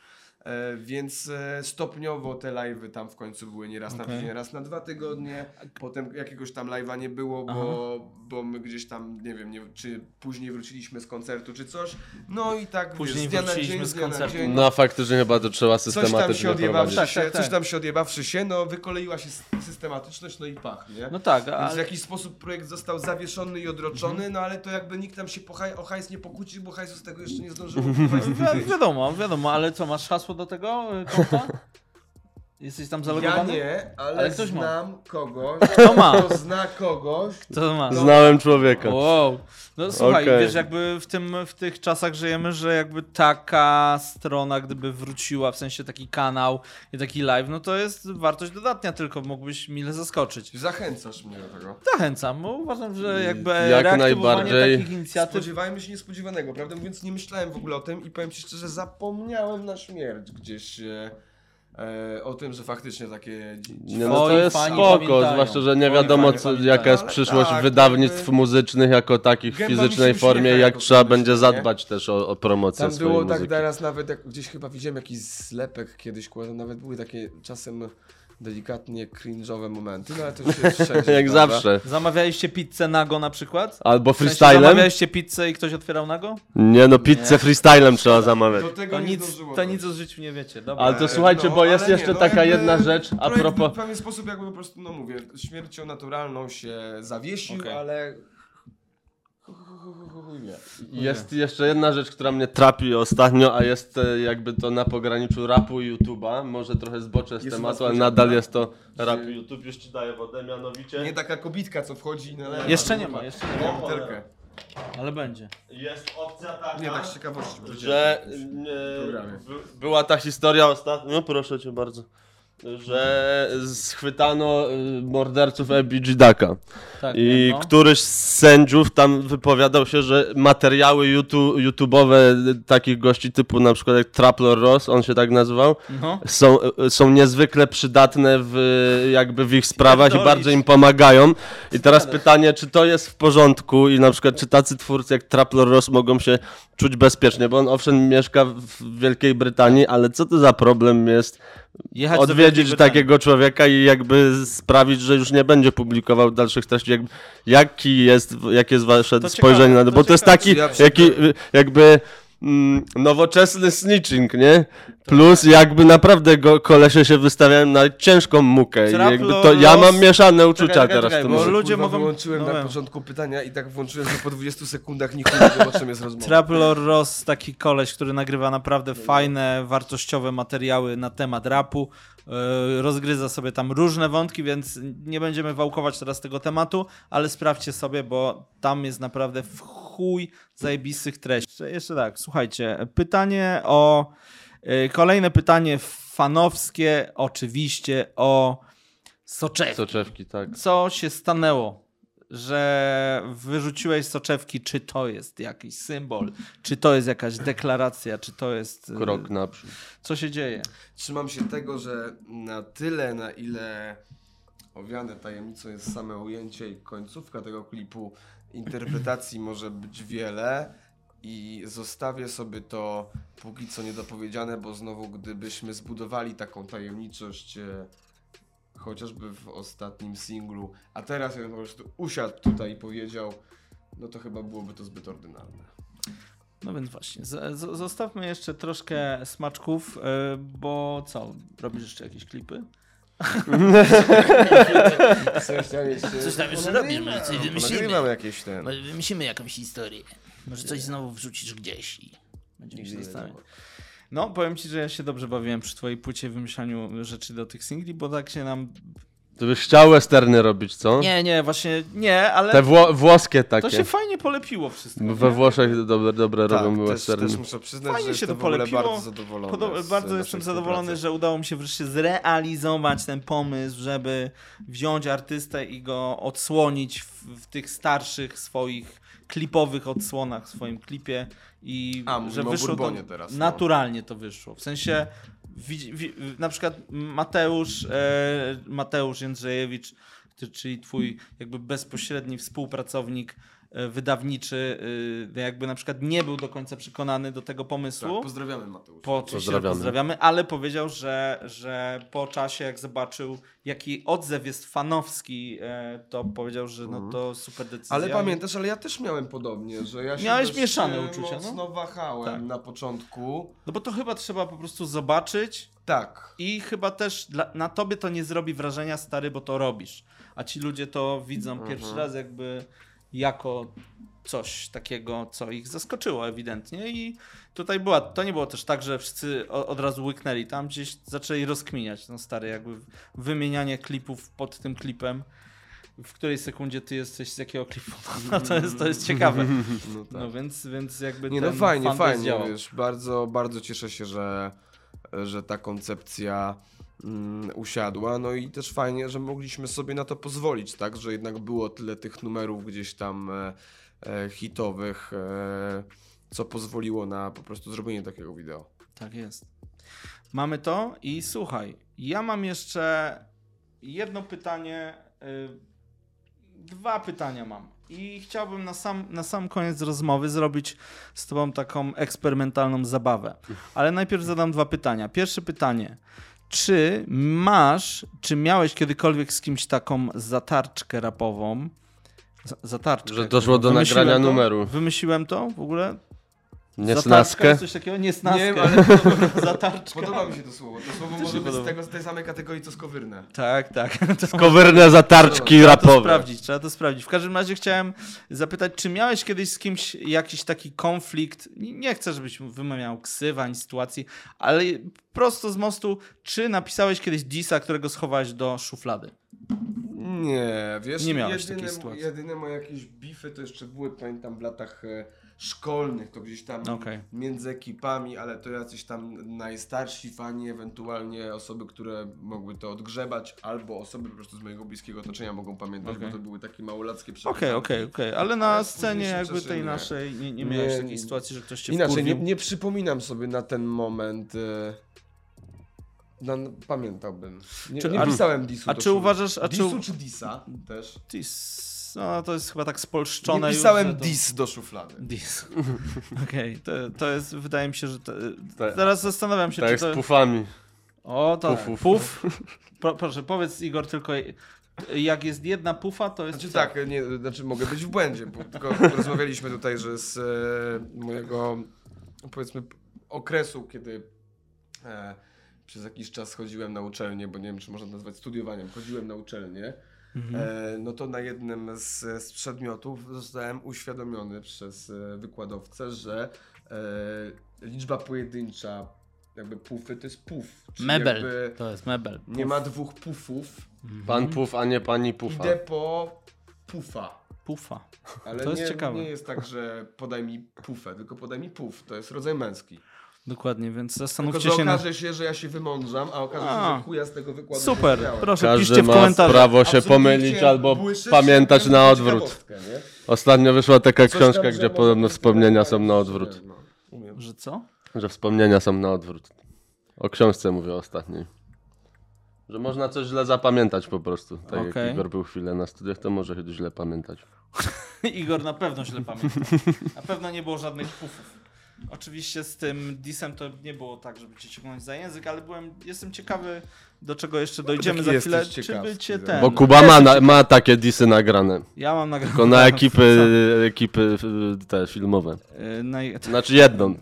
E, więc e, stopniowo te live'y tam w końcu były nieraz na Okej. tydzień, raz na dwa tygodnie. Potem jakiegoś tam live'a nie było, bo, bo my gdzieś tam, nie wiem, nie, czy później wróciliśmy z koncertu, czy coś. No i tak Później wiesz, z dnia na wróciliśmy dzień, z dnia na koncertu. dzień. No faktycznie chyba to trzeba Coś tam systematycznie się odjebawszy się, Tak, tak, coś tam się odjebawszy się, no wykoleiła się systematyczność, no i pach, nie? No tak, Więc w jakiś sposób projekt został zawieszony i odroczony, no ale to jakby nikt tam się po haj, o hajs nie pokłócił, bo hajsu z tego jeszcze nie zdążyło. [LAUGHS] Wi wiadomo, wiadomo, ale co, masz hasło do tego y, konta? [LAUGHS] Jesteś tam Ja zalogowany? nie, ale, Ale ktoś ma. znam kogoś, Kto ma? kto zna kogoś. [LAUGHS] Co ma? Znałem człowieka. Wow. No słuchaj, Okej. wiesz, jakby w, tym, w tych czasach żyjemy, że jakby taka strona, gdyby wróciła, w sensie taki kanał i taki live, no to jest wartość dodatnia, tylko mógłbyś mile zaskoczyć. Zachęcasz mnie do tego. Zachęcam, bo uważam, że jakby Jak najbardziej. takich inicjatyw... Spodziewajmy się niespodziewanego, prawdę mówiąc nie myślałem w ogóle o tym i powiem Ci szczerze, zapomniałem na śmierć gdzieś e, o tym, że faktycznie takie... no Twoi to jest fani spoko, pamiętają. zwłaszcza, że nie wiadomo co, jaka jest przyszłość tak, wydawnictw jakby- muzycznych jako takich w fizycznej formie, jak trzeba będzie myślę, nie? zadbać też o, o promocję Tam było tak teraz nawet, jak gdzieś chyba widziałem jakiś zlepek kiedyś, nawet były takie czasem delikatnie cringe'owe momenty, no ale to się [LAUGHS] wszędzie Jak zdarza. zawsze. Zamawialiście pizzę nago na przykład? Albo W sensie freestylem? Zamawialiście pizzę i ktoś otwierał nago? Nie no, pizzę freestylem trzeba zamawiać. Do tego To nie nic, zdążyło to dojść. nic o życiu nie wiecie, dobra. Ale to E, słuchajcie, no, bo jest jeszcze nie, no taka jakby jedna rzecz, a projekt propos... W pewien sposób jakby po prostu, no mówię, śmiercią naturalną się zawiesił, Okej. ale... Jest jeszcze jedna rzecz, która mnie trapi ostatnio, a jest e, jakby to na pograniczu rapu i YouTube'a. Może trochę zboczę z Jest tematu, ale nadal jest to rap i YouTube. Już ci daję wodę, mianowicie. Nie taka kobitka, co wchodzi i nalewa. Jeszcze nie ma, jeszcze nie ma. Ale będzie. Jest opcja taka, Nie, tak z ciekawości. bo że e, była ta historia ostatnio, proszę cię bardzo, że schwytano e, morderców Ebigi Daka. Tak, I no. któryś z sędziów tam wypowiadał się, że materiały YouTube, YouTube'owe takich gości typu na przykład jak Traplor Ross, on się tak nazywał, No. są, są niezwykle przydatne w, jakby w ich sprawach i bardzo im pomagają. I teraz pytanie, czy to jest w porządku i na przykład czy tacy twórcy jak Traplor Ross mogą się czuć bezpiecznie, bo on owszem mieszka w Wielkiej Brytanii, ale co to za problem jest Jechać odwiedzić takiego człowieka i jakby sprawić, że już nie będzie publikował dalszych treści. Jak, jaki jest, jakie jest wasze To spojrzenie ciekawe, na to? to Bo to jest ciekawe. taki Ja jaki, jakby mm, nowoczesny snitching, nie? Plus jakby naprawdę go, kolesie się wystawiają na ciężką mukę. I Traplo jakby to, ja mam mieszane uczucia czekaj, teraz czekaj, w tym bo ludzie mogą- wyłączyłem no na wiem. początku pytania i tak włączyłem, że po 20 sekundach nikt nie wie, o czym jest rozmowa. Traplor Ross, taki koleś, który nagrywa naprawdę fajne, wartościowe materiały na temat rapu. Yy, Rozgryza sobie tam różne wątki, więc nie będziemy wałkować teraz tego tematu, ale sprawdźcie sobie, bo tam jest naprawdę w chuj zajebistych treści. Jeszcze tak, słuchajcie, pytanie o... yy, Kolejne pytanie fanowskie, oczywiście o soczewki. Soczewki, tak. Co się stanęło, że wyrzuciłeś soczewki? Czy to jest jakiś symbol? Czy to jest jakaś deklaracja? Czy to jest. y, Krok naprzód. Co się dzieje? Trzymam się tego, że na tyle, na ile owiane tajemnicą jest same ujęcie i końcówka tego klipu, interpretacji może być wiele i zostawię sobie to póki co niedopowiedziane, bo znowu gdybyśmy zbudowali taką tajemniczość e, chociażby w ostatnim singlu, a teraz jakbym po prostu usiadł tutaj i powiedział, no to chyba byłoby to zbyt ordynarne. No więc właśnie, z, z, zostawmy jeszcze troszkę smaczków, y, bo co? Robisz jeszcze jakieś klipy? [LAUGHS] Coś tam jeszcze, Coś tam jeszcze robimy, coś wymyślimy. Nagrywam jakieś ten... Wymyślimy jakąś historię. Może coś znowu wrzucisz gdzieś i... Będziemy się zastanawiać. No, powiem ci, że ja się dobrze bawiłem przy twojej płycie w wymyślaniu rzeczy do tych singli, bo tak się nam... Ty byś chciał westerny robić, co? Nie, nie, właśnie nie, ale Te wło włoskie takie. to się fajnie polepiło wszystko. We nie? Włoszech dobre, dobre Tak, robią też, westerny. też muszę przyznać, Fajnie że się to polepiło. bardzo zadowolony. Bardzo jestem zadowolony, że udało mi się wreszcie zrealizować ten pomysł, żeby wziąć artystę i go odsłonić w, w tych starszych swoich klipowych odsłonach w swoim klipie i A, że wyszło to teraz, no. naturalnie to wyszło. W sensie na przykład Mateusz e, Mateusz Jędrzejewicz, czyli twój jakby bezpośredni współpracownik e, wydawniczy y, jakby na przykład nie był do końca przekonany do tego pomysłu. Tak, pozdrawiamy Mateusz. Po, Pozdrawiamy. pozdrawiamy. ale powiedział, że, że po czasie, jak zobaczył, jaki odzew jest fanowski, e, to powiedział, że no to super decyzja. Ale pamiętasz, ale ja też miałem podobnie, że ja się Miałeś mieszane e, uczucia, no. mocno wahałem Tak. na początku. No bo to chyba trzeba po prostu zobaczyć Tak. i chyba też dla, na tobie to nie zrobi wrażenia, stary, bo to robisz. A ci ludzie to widzą Mhm. pierwszy raz jakby jako coś takiego, co ich zaskoczyło ewidentnie i tutaj była, to nie było też tak, że wszyscy od razu łyknęli, tam gdzieś zaczęli rozkminiać, no stary, jakby wymienianie klipów pod tym klipem, w której sekundzie ty jesteś z jakiego klipu, [LAUGHS] no to jest, to jest [LAUGHS] ciekawe. No tak. No więc, więc jakby Nie no fajnie, fajnie, wiesz, bardzo, bardzo cieszę się, że, że ta koncepcja usiadła, no i też fajnie, że mogliśmy sobie na to pozwolić, tak, że jednak było tyle tych numerów gdzieś tam e, e, hitowych, e, co pozwoliło na po prostu zrobienie takiego wideo. Tak jest. Mamy to i słuchaj, ja mam jeszcze jedno pytanie, y, dwa pytania mam. I chciałbym na sam, na sam koniec rozmowy zrobić z Tobą taką eksperymentalną zabawę. Ale najpierw zadam dwa pytania. Pierwsze pytanie. Czy masz, czy miałeś kiedykolwiek z kimś taką zatarczkę rapową? Z- Zatarczkę. Że doszło do Wymyśliłem nagrania to? numeru. Wymyśliłem to w ogóle? Nie Zatarczka snaskę? jest coś takiego? Nie snaskę. Nie ale [LAUGHS] Zatarczka. podoba mi się to słowo. To słowo może być z, tego, z tej samej kategorii co skowyrne. Tak, tak. [LAUGHS] To Skowyrne zatarczki trzeba to rapowe. sprawdzić, trzeba to sprawdzić. W każdym razie chciałem zapytać, czy miałeś kiedyś z kimś jakiś taki konflikt? Nie chcę, żebyś wymawiał ksywa ani sytuacji, ale prosto z mostu, czy napisałeś kiedyś disa, którego schowałeś do szuflady? Nie, wiesz, Nie miałeś jedyne, takiej sytuacji. jedyne moje jakieś bify to jeszcze były, pamiętam, w latach e, szkolnych, to gdzieś tam Okej. między ekipami, ale to jacyś tam najstarsi fani, ewentualnie osoby, które mogły to odgrzebać, albo osoby po prostu z mojego bliskiego otoczenia mogą pamiętać, Okej. bo to były takie małolackie Okej, przepychanki. okej, okej. Ale na Ale scenie jakby tej nie. naszej nie, nie Nie, miałeś takiej nie. sytuacji, że ktoś cię Inaczej, nie, wkurwił? nie przypominam sobie na ten moment... E, pamiętałbym. Nie, Czy- nie pisałem disu. a czy uważasz- a czy- Disu czy disa też? Dis, no to jest chyba tak spolszczone Nie już, pisałem że to- dis do szuflady. Dis. [LAUGHS] Okej, to, to jest, wydaje mi się, że. To, Tak. teraz zastanawiam się, Tak czy jak to. z pufami. O, to. Pufów. Puf. Pro, proszę, powiedz Igor tylko. Jak jest jedna pufa, to jest. Znaczy co? tak, nie, znaczy mogę być w błędzie, bo tylko [LAUGHS] rozmawialiśmy tutaj, że z e, mojego powiedzmy okresu, kiedy e, przez jakiś czas chodziłem na uczelnię, bo nie wiem czy można nazwać studiowaniem, chodziłem na uczelnię, Mhm. e, no to na jednym z, z przedmiotów zostałem uświadomiony przez e, wykładowcę, że e, liczba pojedyncza jakby pufy to jest puf. czyli Mebel. jakby To jest mebel. Nie ma dwóch pufów, Pan puf, a nie pani pufa. idę po pufa. Pufa. Ale To jest nie, ciekawe. nie jest tak, że podaj mi pufę, tylko podaj mi puf. To jest rodzaj męski. Dokładnie, więc Tylko, zastanówcie że się na. okaże się, że ja się wymądrzam, a okaże się, A. że chuja z tego wykładu Super, proszę, piszcie Każdy w ma komentarzach. prawo się Absolutnie pomylić albo pamiętać na odwrót. Ostatnio wyszła taka Coś książka, gdzie podobno wspomnienia są na odwrót. No. Że co? Że wspomnienia są na odwrót. O książce mówię ostatniej. Że można coś źle zapamiętać po prostu. Tak Okej. jak Igor był chwilę na studiach, to może się źle pamiętać. [LAUGHS] Igor na pewno źle pamięta. Na pewno nie było żadnych pufów. Oczywiście z tym disem to nie było tak, żeby cię ciągnąć za język, ale byłem, jestem ciekawy, do czego jeszcze dojdziemy taki za chwilę. Czy by cię no. ten... Bo Kuba ma, na, ma takie disy nagrane. Ja mam nagrane. Tylko na [LAUGHS] ekipy, ekipy y, te filmowe. Naj- Znaczy jedną.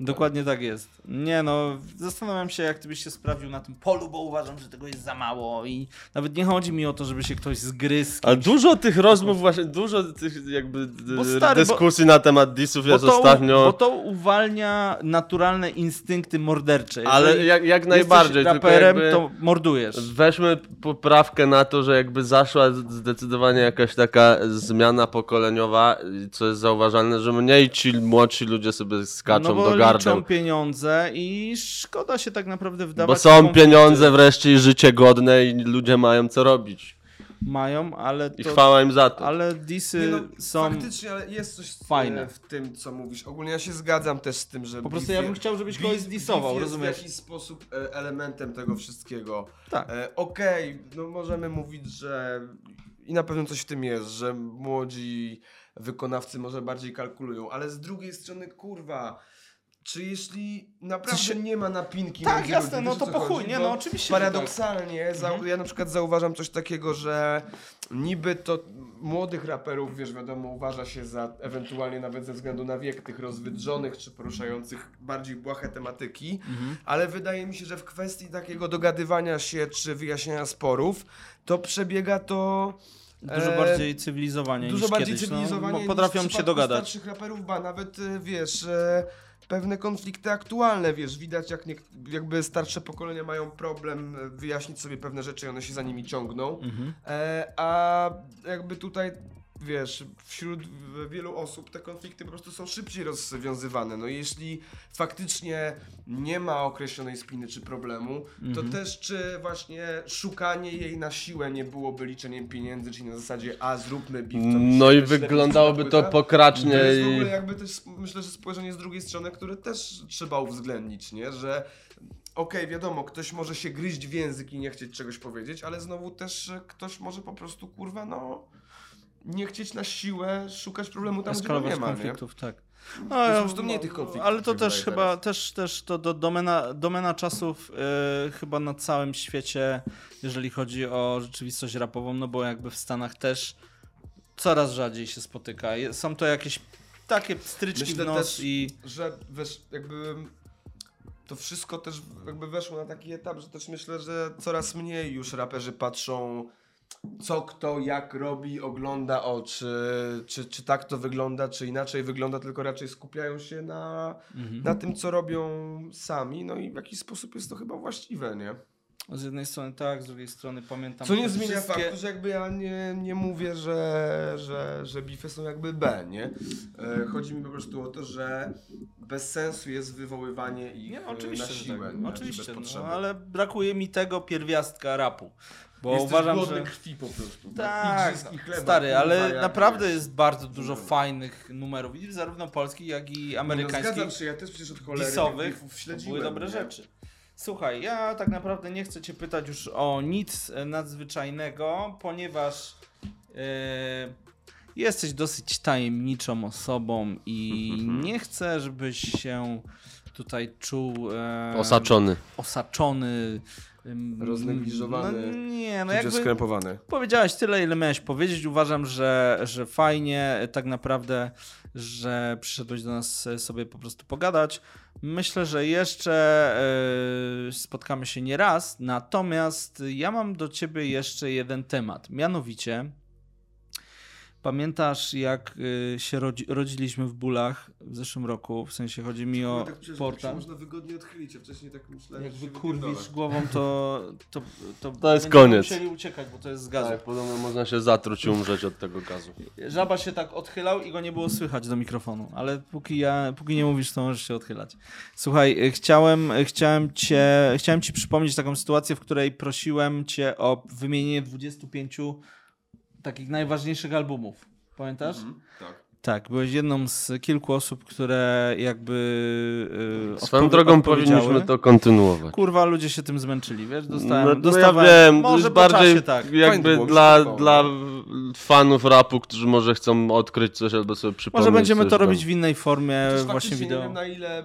Dokładnie tak jest. Nie no, zastanawiam się, jak ty byś się sprawdził na tym polu, bo uważam, że tego jest za mało i nawet nie chodzi mi o to, żeby się ktoś zgryzł. Ale dużo tych rozmów właśnie, dużo tych jakby Bo stary, dyskusji na temat disów Bo jest to, ostatnio. bo to uwalnia naturalne instynkty mordercze. Ale Jeżeli jak, jak jesteś najbardziej, tylko raperem, jakby... to mordujesz. Weźmy poprawkę na to, że jakby zaszła zdecydowanie jakaś taka zmiana pokoleniowa, co jest zauważalne, że mniej ci młodsi ludzie sobie skaczą no bo gardeł. liczą pieniądze i szkoda się tak naprawdę wdawać Bo są pieniądze wreszcie i życie godne i ludzie mają co robić. Mają, ale I to, chwała im za to. ale disy no, są... Faktycznie, ale jest coś fajne. e, w tym, co mówisz. Ogólnie ja się zgadzam też z tym, że. Po prostu beef ja bym chciał, żebyś beef- kogoś zdisował, beef jest rozumiesz? w jakiś sposób e, elementem tego wszystkiego. Tak. E, Okej, no możemy mówić, że i na pewno coś w tym jest, że młodzi wykonawcy może bardziej kalkulują, ale z drugiej strony, kurwa, czy jeśli naprawdę się- nie ma napinki Tak, jasne, ludźmi, no to po chuj, nie, no oczywiście, tak. Paradoksalnie, za, ja na przykład zauważam coś takiego, że niby to młodych raperów, wiesz, wiadomo, uważa się za ewentualnie nawet ze względu na wiek tych rozwydrzonych czy poruszających bardziej błahe tematyki, Mhm. ale wydaje mi się, że w kwestii takiego dogadywania się czy wyjaśniania sporów, to przebiega to Dużo e, bardziej cywilizowanie dużo niż bardziej kiedyś. cywilizowanie no, potrafią się dogadać. starszych raperów, ba nawet e, wiesz, e, pewne konflikty aktualne, wiesz, widać jak nie, jakby starsze pokolenia mają problem e, wyjaśnić sobie pewne rzeczy i one się za nimi ciągną, Mhm. e, a jakby tutaj wiesz, wśród wielu osób te konflikty po prostu są szybciej rozwiązywane. No jeśli faktycznie nie ma określonej spiny czy problemu, to Mhm. też czy właśnie szukanie jej na siłę nie byłoby liczeniem pieniędzy, czyli na zasadzie a zróbmy się No i wyglądałoby to płyta. pokracznie To jest w ogóle jakby też, myślę, że spojrzenie z drugiej strony, które też trzeba uwzględnić, nie? Że okej, wiadomo, ktoś może się gryźć w język i nie chcieć czegoś powiedzieć, ale znowu też e, ktoś może po prostu, kurwa, no nie chcieć na siłę szukać problemu tam, gdzie nie ma, nie? konfliktów, tak. To jest po prostu mniej tych konfliktów, Ale to też chyba, teraz. też, też to do domena, domena czasów e, chyba na całym świecie, jeżeli chodzi o rzeczywistość rapową, no bo jakby w Stanach też coraz rzadziej się spotyka. Są to jakieś takie stryczki Myślę w nos też- i że wiesz, jakby to wszystko też jakby weszło na taki etap, że też myślę, że coraz mniej już raperzy patrzą co kto, jak robi, ogląda, o, czy, czy, czy tak to wygląda, czy inaczej wygląda, tylko raczej skupiają się na, Mhm. na tym, co robią sami, no i w jakiś sposób jest to chyba właściwe, nie? z jednej strony tak, z drugiej strony pamiętam Co nie zmienia wszystkie... faktu, że jakby ja nie, nie mówię, że, że, że bify są jakby B, nie? E, chodzi mi po prostu o to, że bez sensu jest wywoływanie ich Nie, oczywiście, na siłę, tak. Oczywiście, no, ale brakuje mi tego pierwiastka rapu. Bo Jesteś uważam, głodny że... krwi po prostu. Tak, i chleba, stary, ale jak naprawdę jest bardzo dużo fajnych numerów, i zarówno polskich, jak i No, amerykańskich, zgadzam się, ja też przecież od cholery disowych, śledziłem. były dobre nie? rzeczy. Słuchaj, ja tak naprawdę nie chcę cię pytać już o nic e, nadzwyczajnego, ponieważ e, jesteś dosyć tajemniczą osobą i nie chcę, żebyś się tutaj czuł e, Osaczony. osaczony. Roznegliżowany, No nie, no jakby skrępowany. powiedziałeś tyle, ile miałeś powiedzieć. Uważam, że, że fajnie tak naprawdę, że przyszedłeś do nas e, sobie po prostu pogadać. Myślę, że jeszcze e, spotkamy się nie raz, natomiast ja mam do ciebie jeszcze jeden temat. Mianowicie, pamiętasz jak e, się rodzi, rodziliśmy w bólach w zeszłym roku? W sensie chodzi mi o tak, tak portal. można wygodnie odchylić, a wcześniej tak myślałem, Jak wykurwisz głową, to, to, to, To jest koniec. musieli uciekać, bo to jest z gazu. Tak, podobno można się zatruć i umrzeć od tego gazu. Żaba się tak odchylał i go nie było słychać do mikrofonu, ale póki, ja, póki nie mówisz, to możesz się odchylać. Słuchaj, y, chciałem, y, chciałem, cię, chciałem ci przypomnieć taką sytuację, w której prosiłem cię o wymienienie 25 takich najważniejszych albumów. Pamiętasz? Mhm, tak. Tak, byłeś jedną z kilku osób, które jakby. Yy, Swoją drogą powinniśmy to kontynuować. Kurwa, ludzie się tym zmęczyli, wiesz? No, Dostałem, no ja dostawałem, wiem, może już po bardziej czasie, tak. jakby dla, dla fanów rapu, którzy może chcą odkryć coś albo sobie przypomnieć Może będziemy coś to tam. robić w innej formie, Chociaż właśnie wideo. Nie wiem na ile,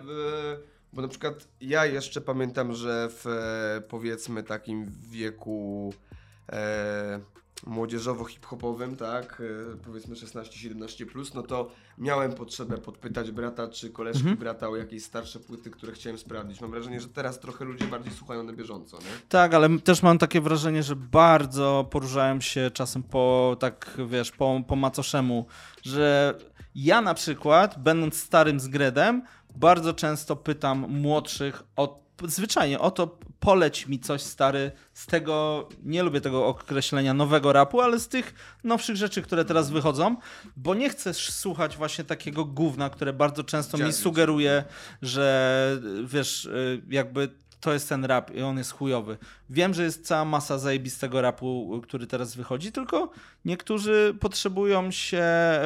bo na przykład ja jeszcze pamiętam, że w e, powiedzmy takim wieku e, młodzieżowo-hip-hopowym, tak, e, powiedzmy 16-17+, plus, no to miałem potrzebę podpytać brata czy koleżki Mhm. brata o jakieś starsze płyty, które chciałem sprawdzić. Mam wrażenie, że teraz trochę ludzie bardziej słuchają na bieżąco, nie? Tak, ale też mam takie wrażenie, że bardzo poruszałem się czasem po, tak wiesz, po, po macoszemu, że ja na przykład, będąc starym zgredem, bardzo często pytam młodszych o zwyczajnie o to poleć mi coś stary z tego, nie lubię tego określenia nowego rapu, ale z tych nowszych rzeczy, które teraz wychodzą, bo nie chcesz słuchać właśnie takiego gówna, które bardzo często mi sugeruje, że wiesz, y, jakby to jest ten rap i on jest chujowy. Wiem, że jest cała masa zajebistego rapu, który teraz wychodzi, tylko niektórzy potrzebują się,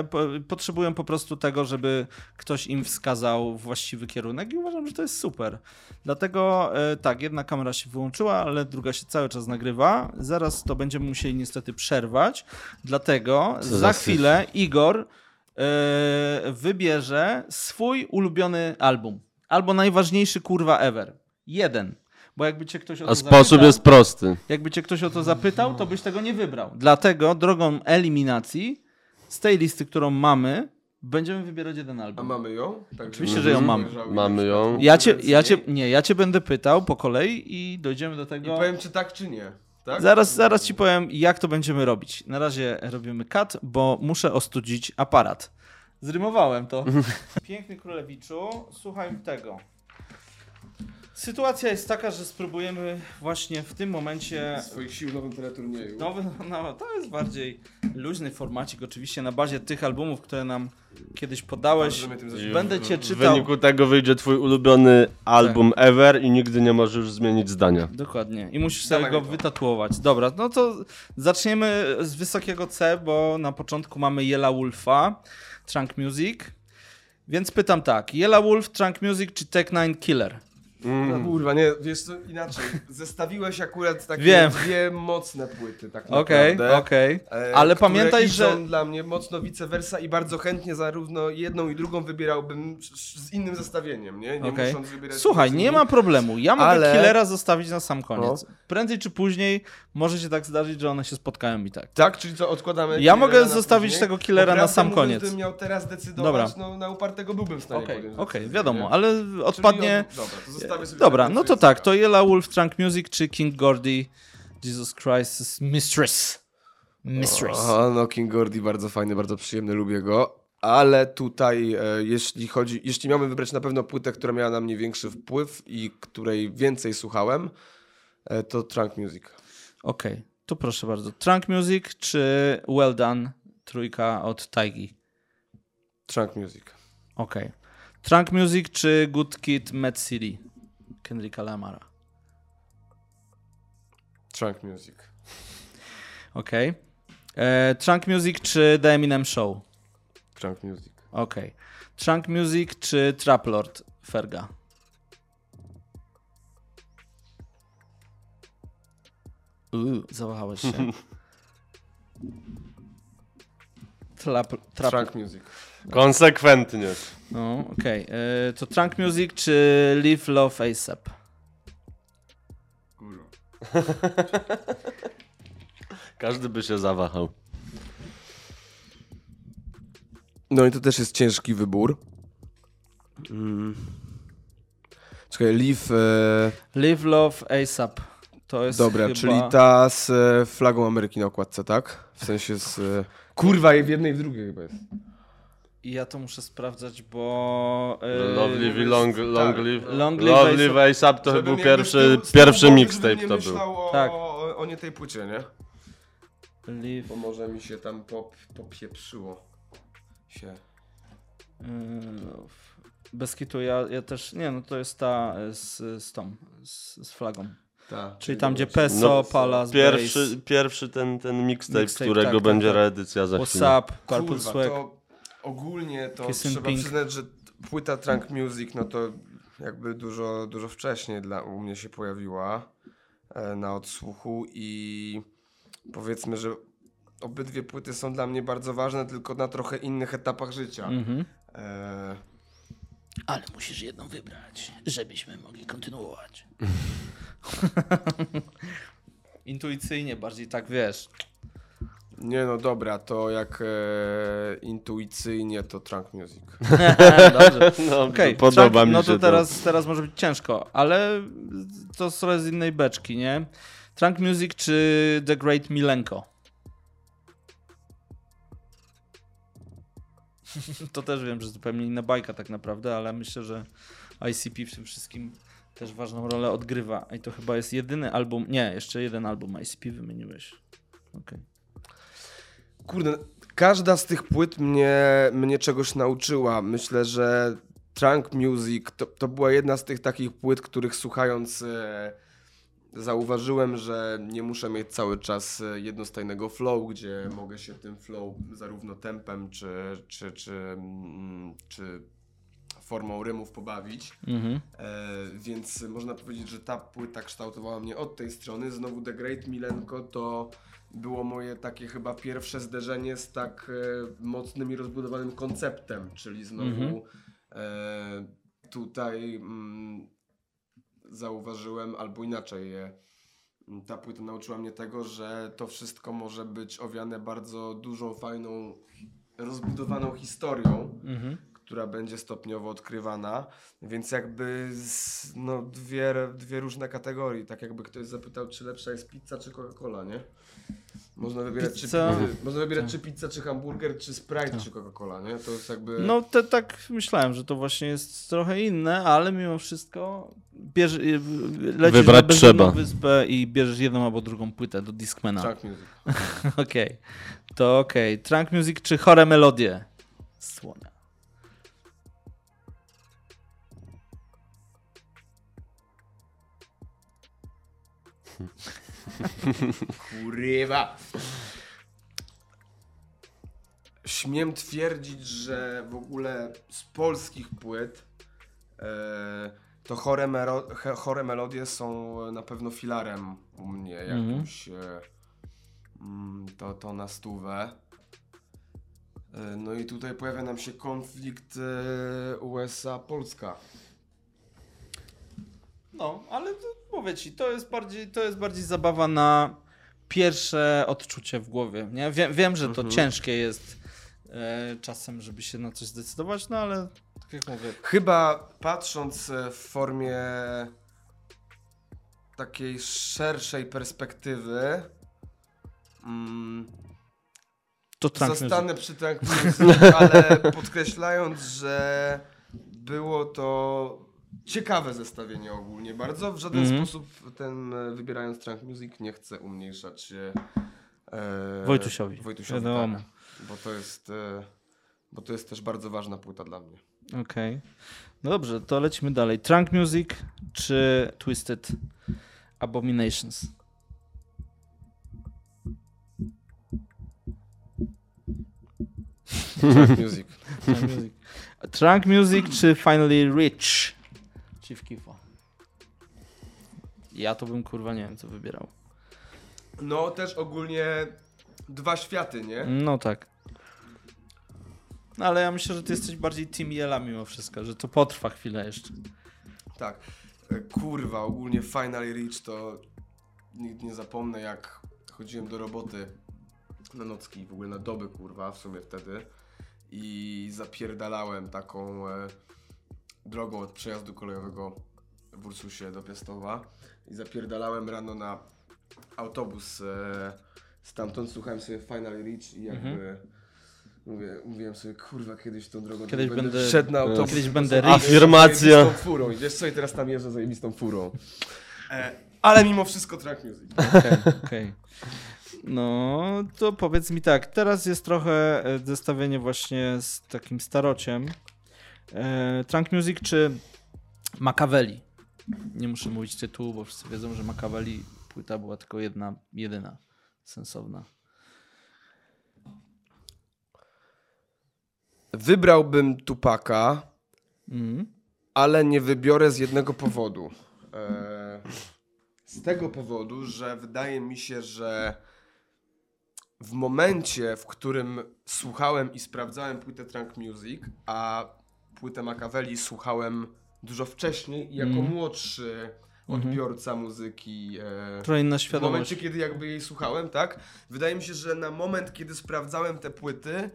po, potrzebują po prostu tego, żeby ktoś im wskazał właściwy kierunek i uważam, że to jest super. Dlatego e, tak, jedna kamera się wyłączyła, ale druga się cały czas nagrywa. Zaraz to będziemy musieli niestety przerwać, dlatego Co za za chwilę Igor e, wybierze swój ulubiony album. Albo najważniejszy kurwa ever. Jeden. Bo jakby cię ktoś o to A sposób zapytał, jest prosty. jakby cię ktoś o to zapytał, to byś tego nie wybrał. Dlatego drogą eliminacji z tej listy, którą mamy, będziemy wybierać jeden A album. mamy ją? Tak, Oczywiście, że ją nie mamy. Mamy ją. przykład Ja cię, ja cię, nie, ja cię będę pytał po kolei i dojdziemy do I tego. powiem czy tak, czy nie. Tak? Zaraz, zaraz ci powiem, jak to będziemy robić. Na razie robimy cut, bo muszę ostudzić aparat. Zrymowałem to. [LAUGHS] Piękny królewiczu, słuchaj tego. Sytuacja jest taka, że spróbujemy właśnie w tym momencie. Swoich sił w nowym teleturnieju. Nowy, [LAUGHS] no, to jest bardziej luźny formacik, oczywiście na bazie tych albumów, które nam kiedyś podałeś. Będę cię W czytał. wyniku tego wyjdzie twój ulubiony album ever i nigdy nie możesz zmienić zdania. Dokładnie. I musisz sobie Dawaj go to. wytatuować. Dobra, no to zaczniemy z wysokiego C, bo na początku mamy Yella Wolfa, Trunk Music. Więc pytam tak, Yella Wolf, Trunk Music czy Tech Nine Killer? No, kurwa, nie, wiesz co, inaczej. Zestawiłeś akurat takie Wiem. dwie mocne płyty, tak Okej, naprawdę. okej. e, Ale pamiętaj, że... dla mnie mocno vice versa i bardzo chętnie zarówno jedną i drugą wybierałbym z- innym zestawieniem, nie? Nie Okej. musząc wybierać Słuchaj, nie ma problemu. Ja mogę Ale- Killera zostawić na sam koniec. No. Prędzej czy później może się tak zdarzyć, że one się spotkają i tak. Tak, czyli co, odkładamy Ja mogę zostawić później? tego Killera na sam koniec. Gdybym miał teraz decydować, Dobra. no na upartego byłbym w stanie Okej, decyzję, wiadomo, ale Czyli odpadnie... od- Dobra, Dobra, no to tak, to Yella Wolf, Trunk Music czy King Gordy, Jesus Christ's Mistress. Mistress. A, no King Gordy bardzo fajny, bardzo przyjemny, lubię go. Ale tutaj, e, jeśli chodzi, jeśli miałbym wybrać na pewno płytę, która miała na mnie większy wpływ i której więcej słuchałem, e, to Trunk Music. Okej, to proszę bardzo. Trunk Music czy Well Done, trójka od Taigi? Trunk Music. Okej. Trunk Music czy Good Kid, Mad City, Kendricka Lamara? Trunk Music. Okej. E, Trunk Music czy The Eminem Show? Trunk Music. Okej. Trunk Music czy Trap Lord Ferga? Uuu, zawahałeś się. [LAUGHS] Trap, trap, Trunk Music. Konsekwentnie. no, okej. E, To Trunk Music czy Live Love ASAP? Kurwa. [LAUGHS] Każdy by się zawahał. No i to też jest ciężki wybór. Mm. Czekaj, Leaf... E, Live Love ASAP. To jest dobra, chyba... czyli ta z e, flagą Ameryki na okładce, tak? W sensie z... E, kurwa, i w jednej i w drugiej chyba jest. I Ja to muszę sprawdzać, bo... e, Long Live i Long, long tak. Live. Long Live Live ASAP to Żebym był pierwszy, tyłu- pierwszy mixtape to był. o, Tak. o, o nie tej płycie, nie? Live... Bo może mi się tam pop, popieprzyło. Się. Yy, Bez kitu, ja, ja też, nie no to jest ta z, z tą, z, z flagą. Ta, Czyli tam gdzie. Peso, No, Palace, Pierwszy, pierwszy ten, ten mixtape, Mixtape, którego tak, tak, będzie tak. reedycja za chwilę. What's Up, Purple Kurwa, Swag. to ogólnie to Kiss trzeba Pink. przyznać, że płyta Trunk Music, no to jakby dużo, dużo wcześniej dla, u mnie się pojawiła e, na odsłuchu i powiedzmy, że obydwie płyty są dla mnie bardzo ważne, tylko na trochę innych etapach życia. Mhm. E, Ale musisz jedną wybrać, żebyśmy mogli kontynuować. [LAUGHS] Intuicyjnie, bardziej tak wiesz. Nie no dobra, to jak e, intuicyjnie to Trunk Music. [LAUGHS] Dobrze. No, Okej, podoba Trunk- mi No się to teraz, teraz może być ciężko, ale to trochę z innej beczki, nie? Trunk Music czy The Great Milenko? [LAUGHS] To też wiem, że zupełnie inna bajka tak naprawdę, ale myślę, że ICP w tym wszystkim też ważną rolę odgrywa. I to chyba jest jedyny album, nie, jeszcze jeden album ICP wymieniłeś. Okej. Kurde, każda z tych płyt mnie, mnie czegoś nauczyła. Myślę, że Trunk Music to, to była jedna z tych takich płyt, których słuchając e, zauważyłem, że nie muszę mieć cały czas e, jednostajnego flow, gdzie mogę się tym flow zarówno tempem czy, czy, czy, mm, czy formą rymów pobawić. Mhm. E, więc można powiedzieć, że ta płyta kształtowała mnie od tej strony. Znowu The Great Milenko to było moje takie chyba pierwsze zderzenie z tak e, mocnym i rozbudowanym konceptem, czyli znowu Mhm. e, tutaj mm, zauważyłem, albo inaczej, e, ta płyta nauczyła mnie tego, że to wszystko może być owiane bardzo dużą, fajną, rozbudowaną historią Mhm. która będzie stopniowo odkrywana, więc jakby z, no, dwie, dwie różne kategorie, tak jakby ktoś zapytał, czy lepsza jest pizza czy Coca-Cola, nie? Można wybierać, Pizza. czy, można wybierać czy pizza, czy hamburger, czy Sprite, czy Coca-Cola, nie? To jest jakby... No te, tak myślałem, że to właśnie jest trochę inne, ale mimo wszystko bierz, lecisz Wybrać na trzeba. wyspę i bierzesz jedną albo drugą płytę do Discmana. Trunk music. [LAUGHS] Okej, to okej. Trunk Music czy chore melodie? Słonia. [LAUGHS] [LAUGHS] Kurwa! Śmiem twierdzić, że w ogóle z polskich płyt e, to chore, mero, he- chore melodie są na pewno filarem u mnie Mhm. jakimś e, mm, to, to na stówę. E, no i tutaj pojawia nam się konflikt e, USA-Polska. No, ale to, mówię ci, to jest bardziej, to jest bardziej zabawa na pierwsze odczucie w głowie. Nie? Wiem, wiem że to Mhm. ciężkie jest e, czasem, żeby się na coś zdecydować, no ale tak jak mówię. Chyba patrząc e, w formie takiej szerszej perspektywy, mm, To zostanę przy Music, [LAUGHS] ale podkreślając, że było to ciekawe zestawienie ogólnie bardzo. W żaden Mhm. sposób ten, e, wybierając Trunk Music, nie chcę umniejszać e, e, Wojtusiowi. Wojtusiowi tak, bo to jest... E, bo to jest też bardzo ważna płyta dla mnie. Okej. No dobrze, to lecimy dalej. Trunk Music czy Twisted Abominations? Trunk Music. Trunk Music czy Finally Rich? Chief Keefa. Ja to bym kurwa nie wiem co wybierał. No też ogólnie dwa światy, nie? No tak. No ale ja myślę, że ty jesteś bardziej Team Yella mimo wszystko, że to potrwa chwilę jeszcze. Tak. E, Kurwa, ogólnie Final Reach to nigdy nie zapomnę jak chodziłem do roboty na nocki, w ogóle na doby kurwa w sumie wtedy i zapierdalałem taką e, drogą od przejazdu kolejowego w Ursusie do Piastowa i zapierdalałem rano na autobus e, stamtąd, słuchałem sobie Final Reach i jakby mówię, mówiłem sobie, kurwa, kiedyś tą drogą Kiedyś będę będę- wszedł na autobus. kiedyś będę rich. Afirmacja. zajebistą furą i wiesz co, i teraz tam jeżdżę zajebistą furą. E, ale mimo wszystko track music. [LAUGHS] Okej, okej. No, to powiedz mi tak, teraz jest trochę e, zestawienie właśnie z takim starociem. E, Trunk Music czy Machiavelli? Nie muszę mówić tytułu, bo wszyscy wiedzą, że Machiavelli płyta była tylko jedna, jedyna sensowna. Wybrałbym Tupaka, Mhm. ale nie wybiorę z jednego powodu. E, z tego powodu, że wydaje mi się, że w momencie, w którym słuchałem i sprawdzałem płytę Trunk Music, a płytę Machiavelli słuchałem dużo wcześniej jako Mhm. młodszy odbiorca muzyki. E, Trochę inna w świadomość. momencie, kiedy jakby jej słuchałem, tak? Wydaje mi się, że na moment, kiedy sprawdzałem te płyty,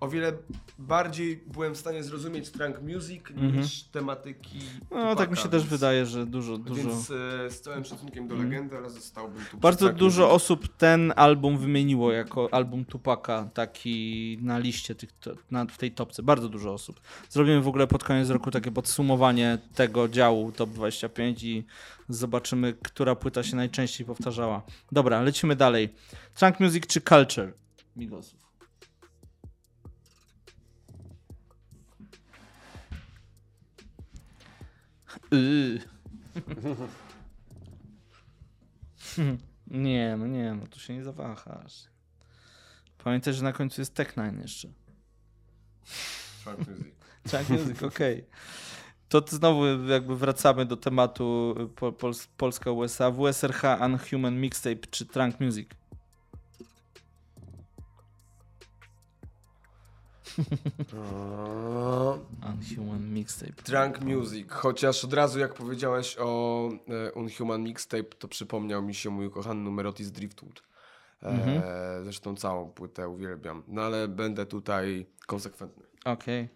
o wiele bardziej byłem w stanie zrozumieć trunk music Mhm. niż tematyki. No, Tupaka, tak mi się też więc- wydaje, że dużo, dużo. Więc e, z całym szacunkiem do Mhm. legendy, ale zostałbym tu. Bardzo dużo Music. osób ten album wymieniło jako album Tupaka, taki na liście tych, na, w tej topce. Bardzo dużo osób. Zrobimy w ogóle pod koniec roku takie podsumowanie tego działu Top 25 i zobaczymy, która płyta się najczęściej powtarzała. Dobra, lecimy dalej. Trunk Music czy Culture? Migosów. Yy. [LAUGHS] Nie, no nie, no tu się nie zawahasz. Pamiętaj, że na końcu jest Tech Nine jeszcze. Trunk music. Track music, okej. To t- znowu jakby wracamy do tematu po, Pols Polska-USA. WSRH Unhuman Mixtape czy Trunk Music? [LAUGHS] Unhuman Mixtape. Trunk music, chociaż od razu jak powiedziałeś o e, Unhuman Mixtape, to przypomniał mi się mój ukochany numer Otis Driftwood. E, Zresztą całą płytę uwielbiam, no ale będę tutaj konsekwentny. Okej.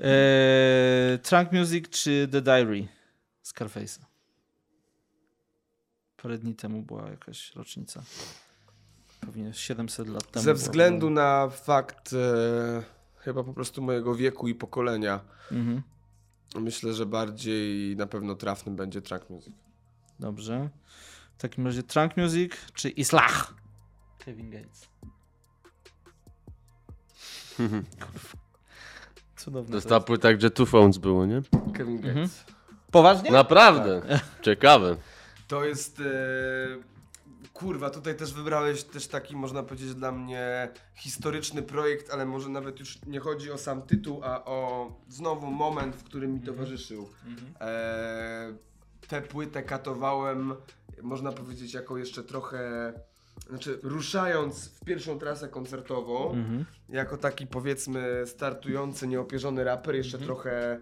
Eee, Trunk Music czy The Diary? Scarface'a. Parę dni temu była jakaś rocznica. Pewnie 700 lat temu. Ze względu na fakt e, chyba po prostu mojego wieku i pokolenia, Mhm. myślę, że bardziej na pewno trafnym będzie Trunk music. Dobrze. W takim razie Trunk Music czy Islah? Kevin Gates. [LAUGHS] Cudowne. Jest. płyta, gdzie Two Phones było, nie? Kevin Gates. Mhm. Poważnie? Naprawdę. Ciekawe. To jest. E, kurwa, tutaj też wybrałeś też taki, można powiedzieć, dla mnie historyczny projekt, ale może nawet już nie chodzi o sam tytuł, a o znowu moment, w którym mi towarzyszył. E, tę płytę katowałem, można powiedzieć, jako jeszcze trochę. Znaczy, ruszając w pierwszą trasę koncertową, Mhm. jako taki powiedzmy startujący, nieopierzony raper, jeszcze trochę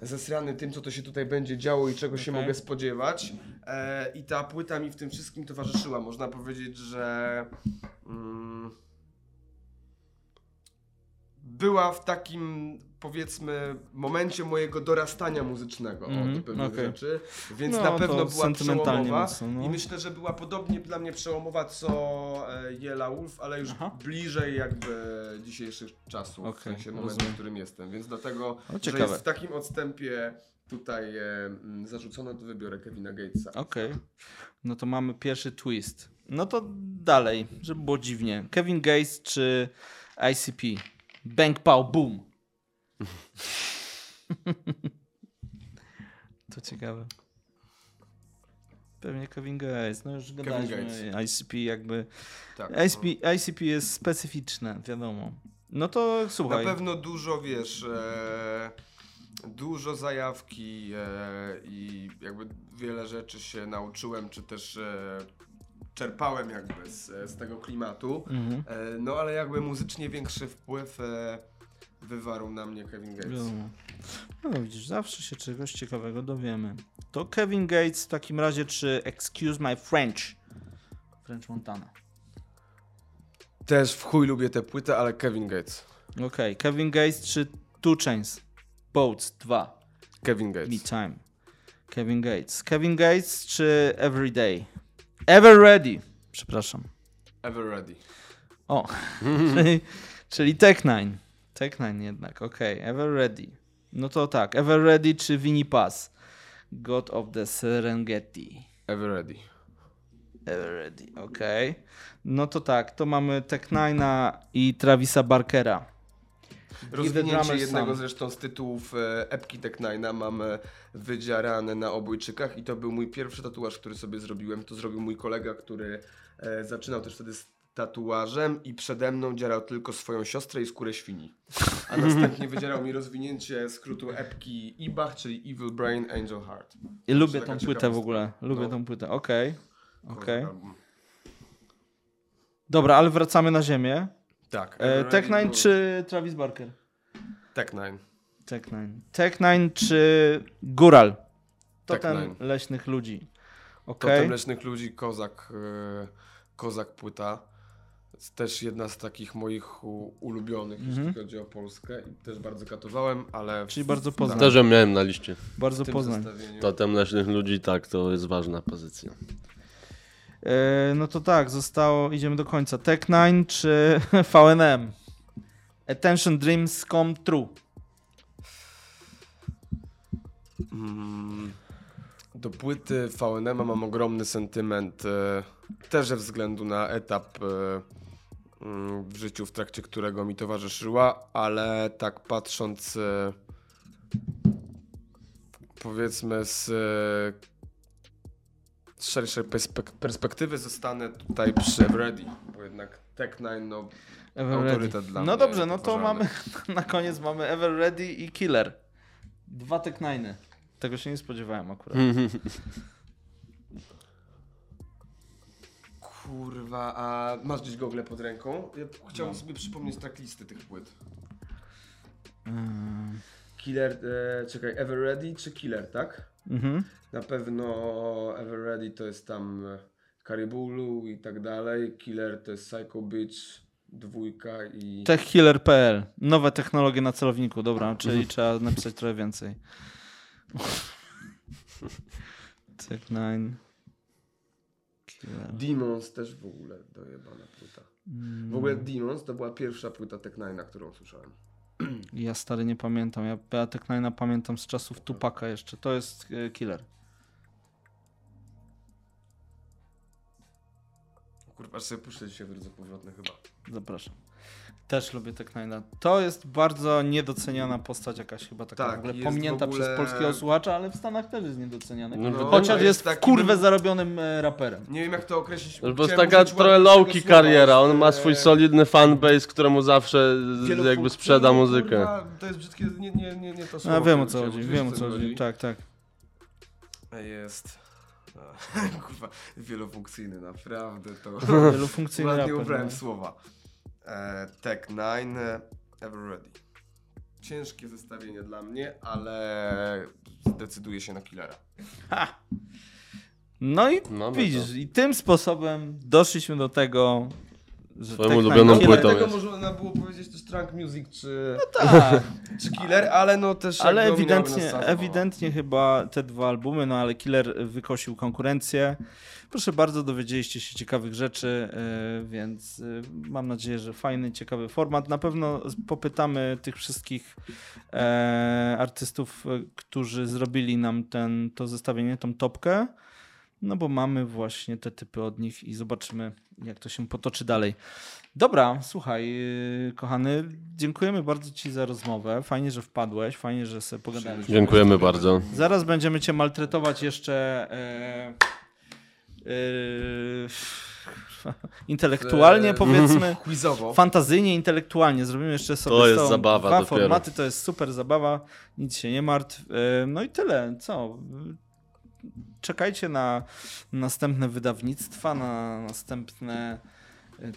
zesrany tym, co to się tutaj będzie działo i czego się Okej. mogę spodziewać. E, I ta płyta mi w tym wszystkim towarzyszyła. Można powiedzieć, że mm, była w takim powiedzmy momencie mojego dorastania muzycznego Mhm, o, do pewnych okej. rzeczy, więc No, na pewno była przełomowa mocno, no. i myślę, że była podobnie dla mnie przełomowa co e, Jela Wolf, ale już Aha. bliżej jakby dzisiejszych czasów, Okej, w sensie momentu, rozumiem. w którym jestem, więc dlatego, O, że jest w takim odstępie tutaj e, m, zarzucone, to wybiorę Kevina Gatesa. Okej. No to mamy pierwszy twist. No to dalej, żeby było dziwnie. Kevin Gates czy ICP? Bang, pow, boom. [LAUGHS] to ciekawe. Pewnie Kevin Gates. No już gadaliśmy. ICP jakby... Tak. ICP, ICP jest specyficzne, wiadomo. No to Na słuchaj. pewno dużo, wiesz, e, dużo zajawki e, i jakby wiele rzeczy się nauczyłem, czy też e, czerpałem jakby z, z tego klimatu. Mhm. E, no ale jakby muzycznie większy wpływ e, wywarł na mnie Kevin Gates. Wiadomo. No widzisz, zawsze się czegoś ciekawego dowiemy. To Kevin Gates w takim razie, czy Excuse My French? French Montana. Też w chuj lubię tę płytę, ale Kevin Gates. Okej, Kevin Gates czy Two Chains? Boats 2. Kevin Gates. Me Time. Kevin Gates. Kevin Gates czy Everyday? Ever Ready. Przepraszam. Ever Ready. O, [LAUGHS] czyli, czyli Tech Nine. Tech Nine jednak, okej. Ever Ready. No to tak, Ever Ready czy Winnie Pass? God of the Serengeti. Ever Ready. Ever Ready, okej. No to tak, to mamy Tech Nine'a i Travisa Barkera. Rozwinięcie jednego Sam. zresztą z tytułów e, epki Tech Nine'a mamy wydziarane na obojczykach i to był mój pierwszy tatuaż, który sobie zrobiłem. To zrobił mój kolega, który e, zaczynał też wtedy z tatuażem i przede mną dzierał tylko swoją siostrę i skórę świni. A następnie wydzierał mi rozwinięcie skrótu epki IBAH, czyli Evil Brain Angel Heart. I lubię tą płytę w ogóle. Lubię No. tą płytę, okej. Okej. Album. Dobra, ale wracamy na ziemię. Tak. E, Tech Nine czy Travis Barker? Tech Nine. Tech Nine. Tech Nine czy Góral? Totem leśnych ludzi. Totem Okej. Leśnych Ludzi, Kozak, e, Kozak płyta. Jest też jedna z takich moich ulubionych, Mhm. jeśli chodzi o Polskę. I też bardzo katowałem, ale w, Czyli bardzo Poznań. Też ją miałem na liście. Bardzo w Poznań. Totem leśnych ludzi, tak, to jest ważna pozycja. E, no to tak, zostało, idziemy do końca. Tech Nine czy [LAUGHS] VNM? Attention Dreams Come True. Mm, do płyty VNM mam ogromny sentyment, e, też ze względu na etap e, w życiu, w trakcie którego mi towarzyszyła, ale tak patrząc e, powiedzmy z, e, z szerszej perspek- perspektywy zostanę tutaj przy Ready, bo jednak jednak Tech9, no Ever autorytet Ready. dla No mnie dobrze, no to mamy, [LAUGHS] na koniec mamy Ever Ready i Killer. Dwa Tech Nine. Tego się nie spodziewałem akurat. [LAUGHS] Kurwa, a masz gdzieś gogle pod ręką? Ja chciałbym no. sobie przypomnieć tracklisty tych płyt. Mm. Killer, e, czekaj, Ever Ready czy Killer, tak? Mhm. Na pewno Ever Ready to jest tam Karibulu i tak dalej. Killer to jest Psycho Bitch, dwójka i... Techkiller.pl. Nowe technologie na celowniku, dobra, czyli mhm. trzeba napisać trochę więcej. [LAUGHS] Tech 9. Yeah. Demons też w ogóle dojebana płyta. Mm. W ogóle mm. Demons to była pierwsza płyta Teknajna, którą słyszałem. [CLEARS THROAT] Ja stary nie pamiętam. Ja, ja pamiętam z czasów Tupaka jeszcze. To jest e, killer. Kurwa, sobie puszczę dzisiaj w powrotny chyba. Zapraszam. Też lubię Tech Nine'a. To jest bardzo niedoceniana postać jakaś chyba taka Tak, w ogóle pominięta w ogóle- przez polskiego słuchacza, ale w Stanach też jest niedoceniany. No, No, Chociaż jest taki- kurwę zarobionym e, raperem. Nie wiem jak to określić. Bo jest taka trochę słowa, kariera, on ma swój solidny fanbase, któremu zawsze jakby sprzeda no, muzykę. To jest brzydkie, nie, nie, nie, nie to słowo. A wiem o co chodzi, wiem o co chodzi. Tak, tak. Jest. [LAUGHS] Kurwa, wielofunkcyjny, naprawdę to. Wielofunkcyjny Ładnie ubrałem no. słowa. E, Tech 9, e, Ever Ready. Ciężkie zestawienie dla mnie, ale zdecyduję się na Killera. No i Mamy widzisz, i tym sposobem doszliśmy do tego, że Twoją Tech ulubioną płytą Dlatego jest. można było powiedzieć też Trunk Music czy, Tak, [LAUGHS] czy Killer, ale no też ale ewidentnie, zabawa. ewidentnie chyba te dwa albumy, no ale Killer wykosił konkurencję. Proszę bardzo, dowiedzieliście się ciekawych rzeczy, yy, więc yy, mam nadzieję, że fajny, ciekawy format. Na pewno popytamy tych wszystkich e, artystów, którzy zrobili nam ten, to zestawienie, tą topkę. No bo mamy właśnie te typy od nich i zobaczymy, jak to się potoczy dalej. Dobra, słuchaj, yy, kochany, dziękujemy bardzo Ci za rozmowę. Fajnie, że wpadłeś, fajnie, że sobie pogadaliśmy. Dziękujemy bardzo. Zaraz będziemy Cię maltretować jeszcze e, e, intelektualnie, E, powiedzmy. [LAUGHS] Quizowo. Fantazyjnie, intelektualnie. Zrobimy jeszcze sobie To jest zabawa dwa dopiero. formaty, to jest super zabawa, nic się nie martw. E, No i tyle, co? Czekajcie na następne wydawnictwa, na następne...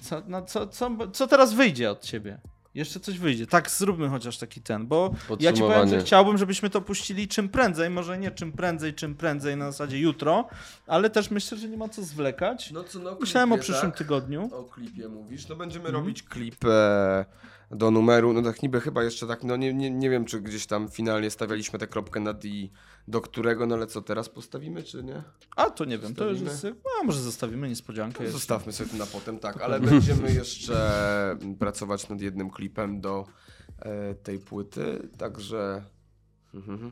Co, no, co, co, co teraz wyjdzie od ciebie? Jeszcze coś wyjdzie. Tak, zróbmy chociaż taki ten, bo ja ci powiem, że chciałbym, żebyśmy to puścili czym prędzej, może nie czym prędzej, czym prędzej na zasadzie jutro, ale też myślę, że nie ma co zwlekać. No co, no, Myślałem o klipie, przyszłym tak? tygodniu. O klipie mówisz. No będziemy Mhm. robić klip e, do numeru. No tak niby chyba jeszcze tak, no nie, nie, nie wiem, czy gdzieś tam finalnie stawialiśmy tę kropkę na D, do którego, no ale co teraz postawimy, czy nie? A to nie wiem, to już jest. No, może zostawimy niespodziankę. jeszcze. Zostawmy sobie to na potem, tak, ale [LAUGHS] będziemy jeszcze pracować nad jednym klipem do e, tej płyty, także... Mhm.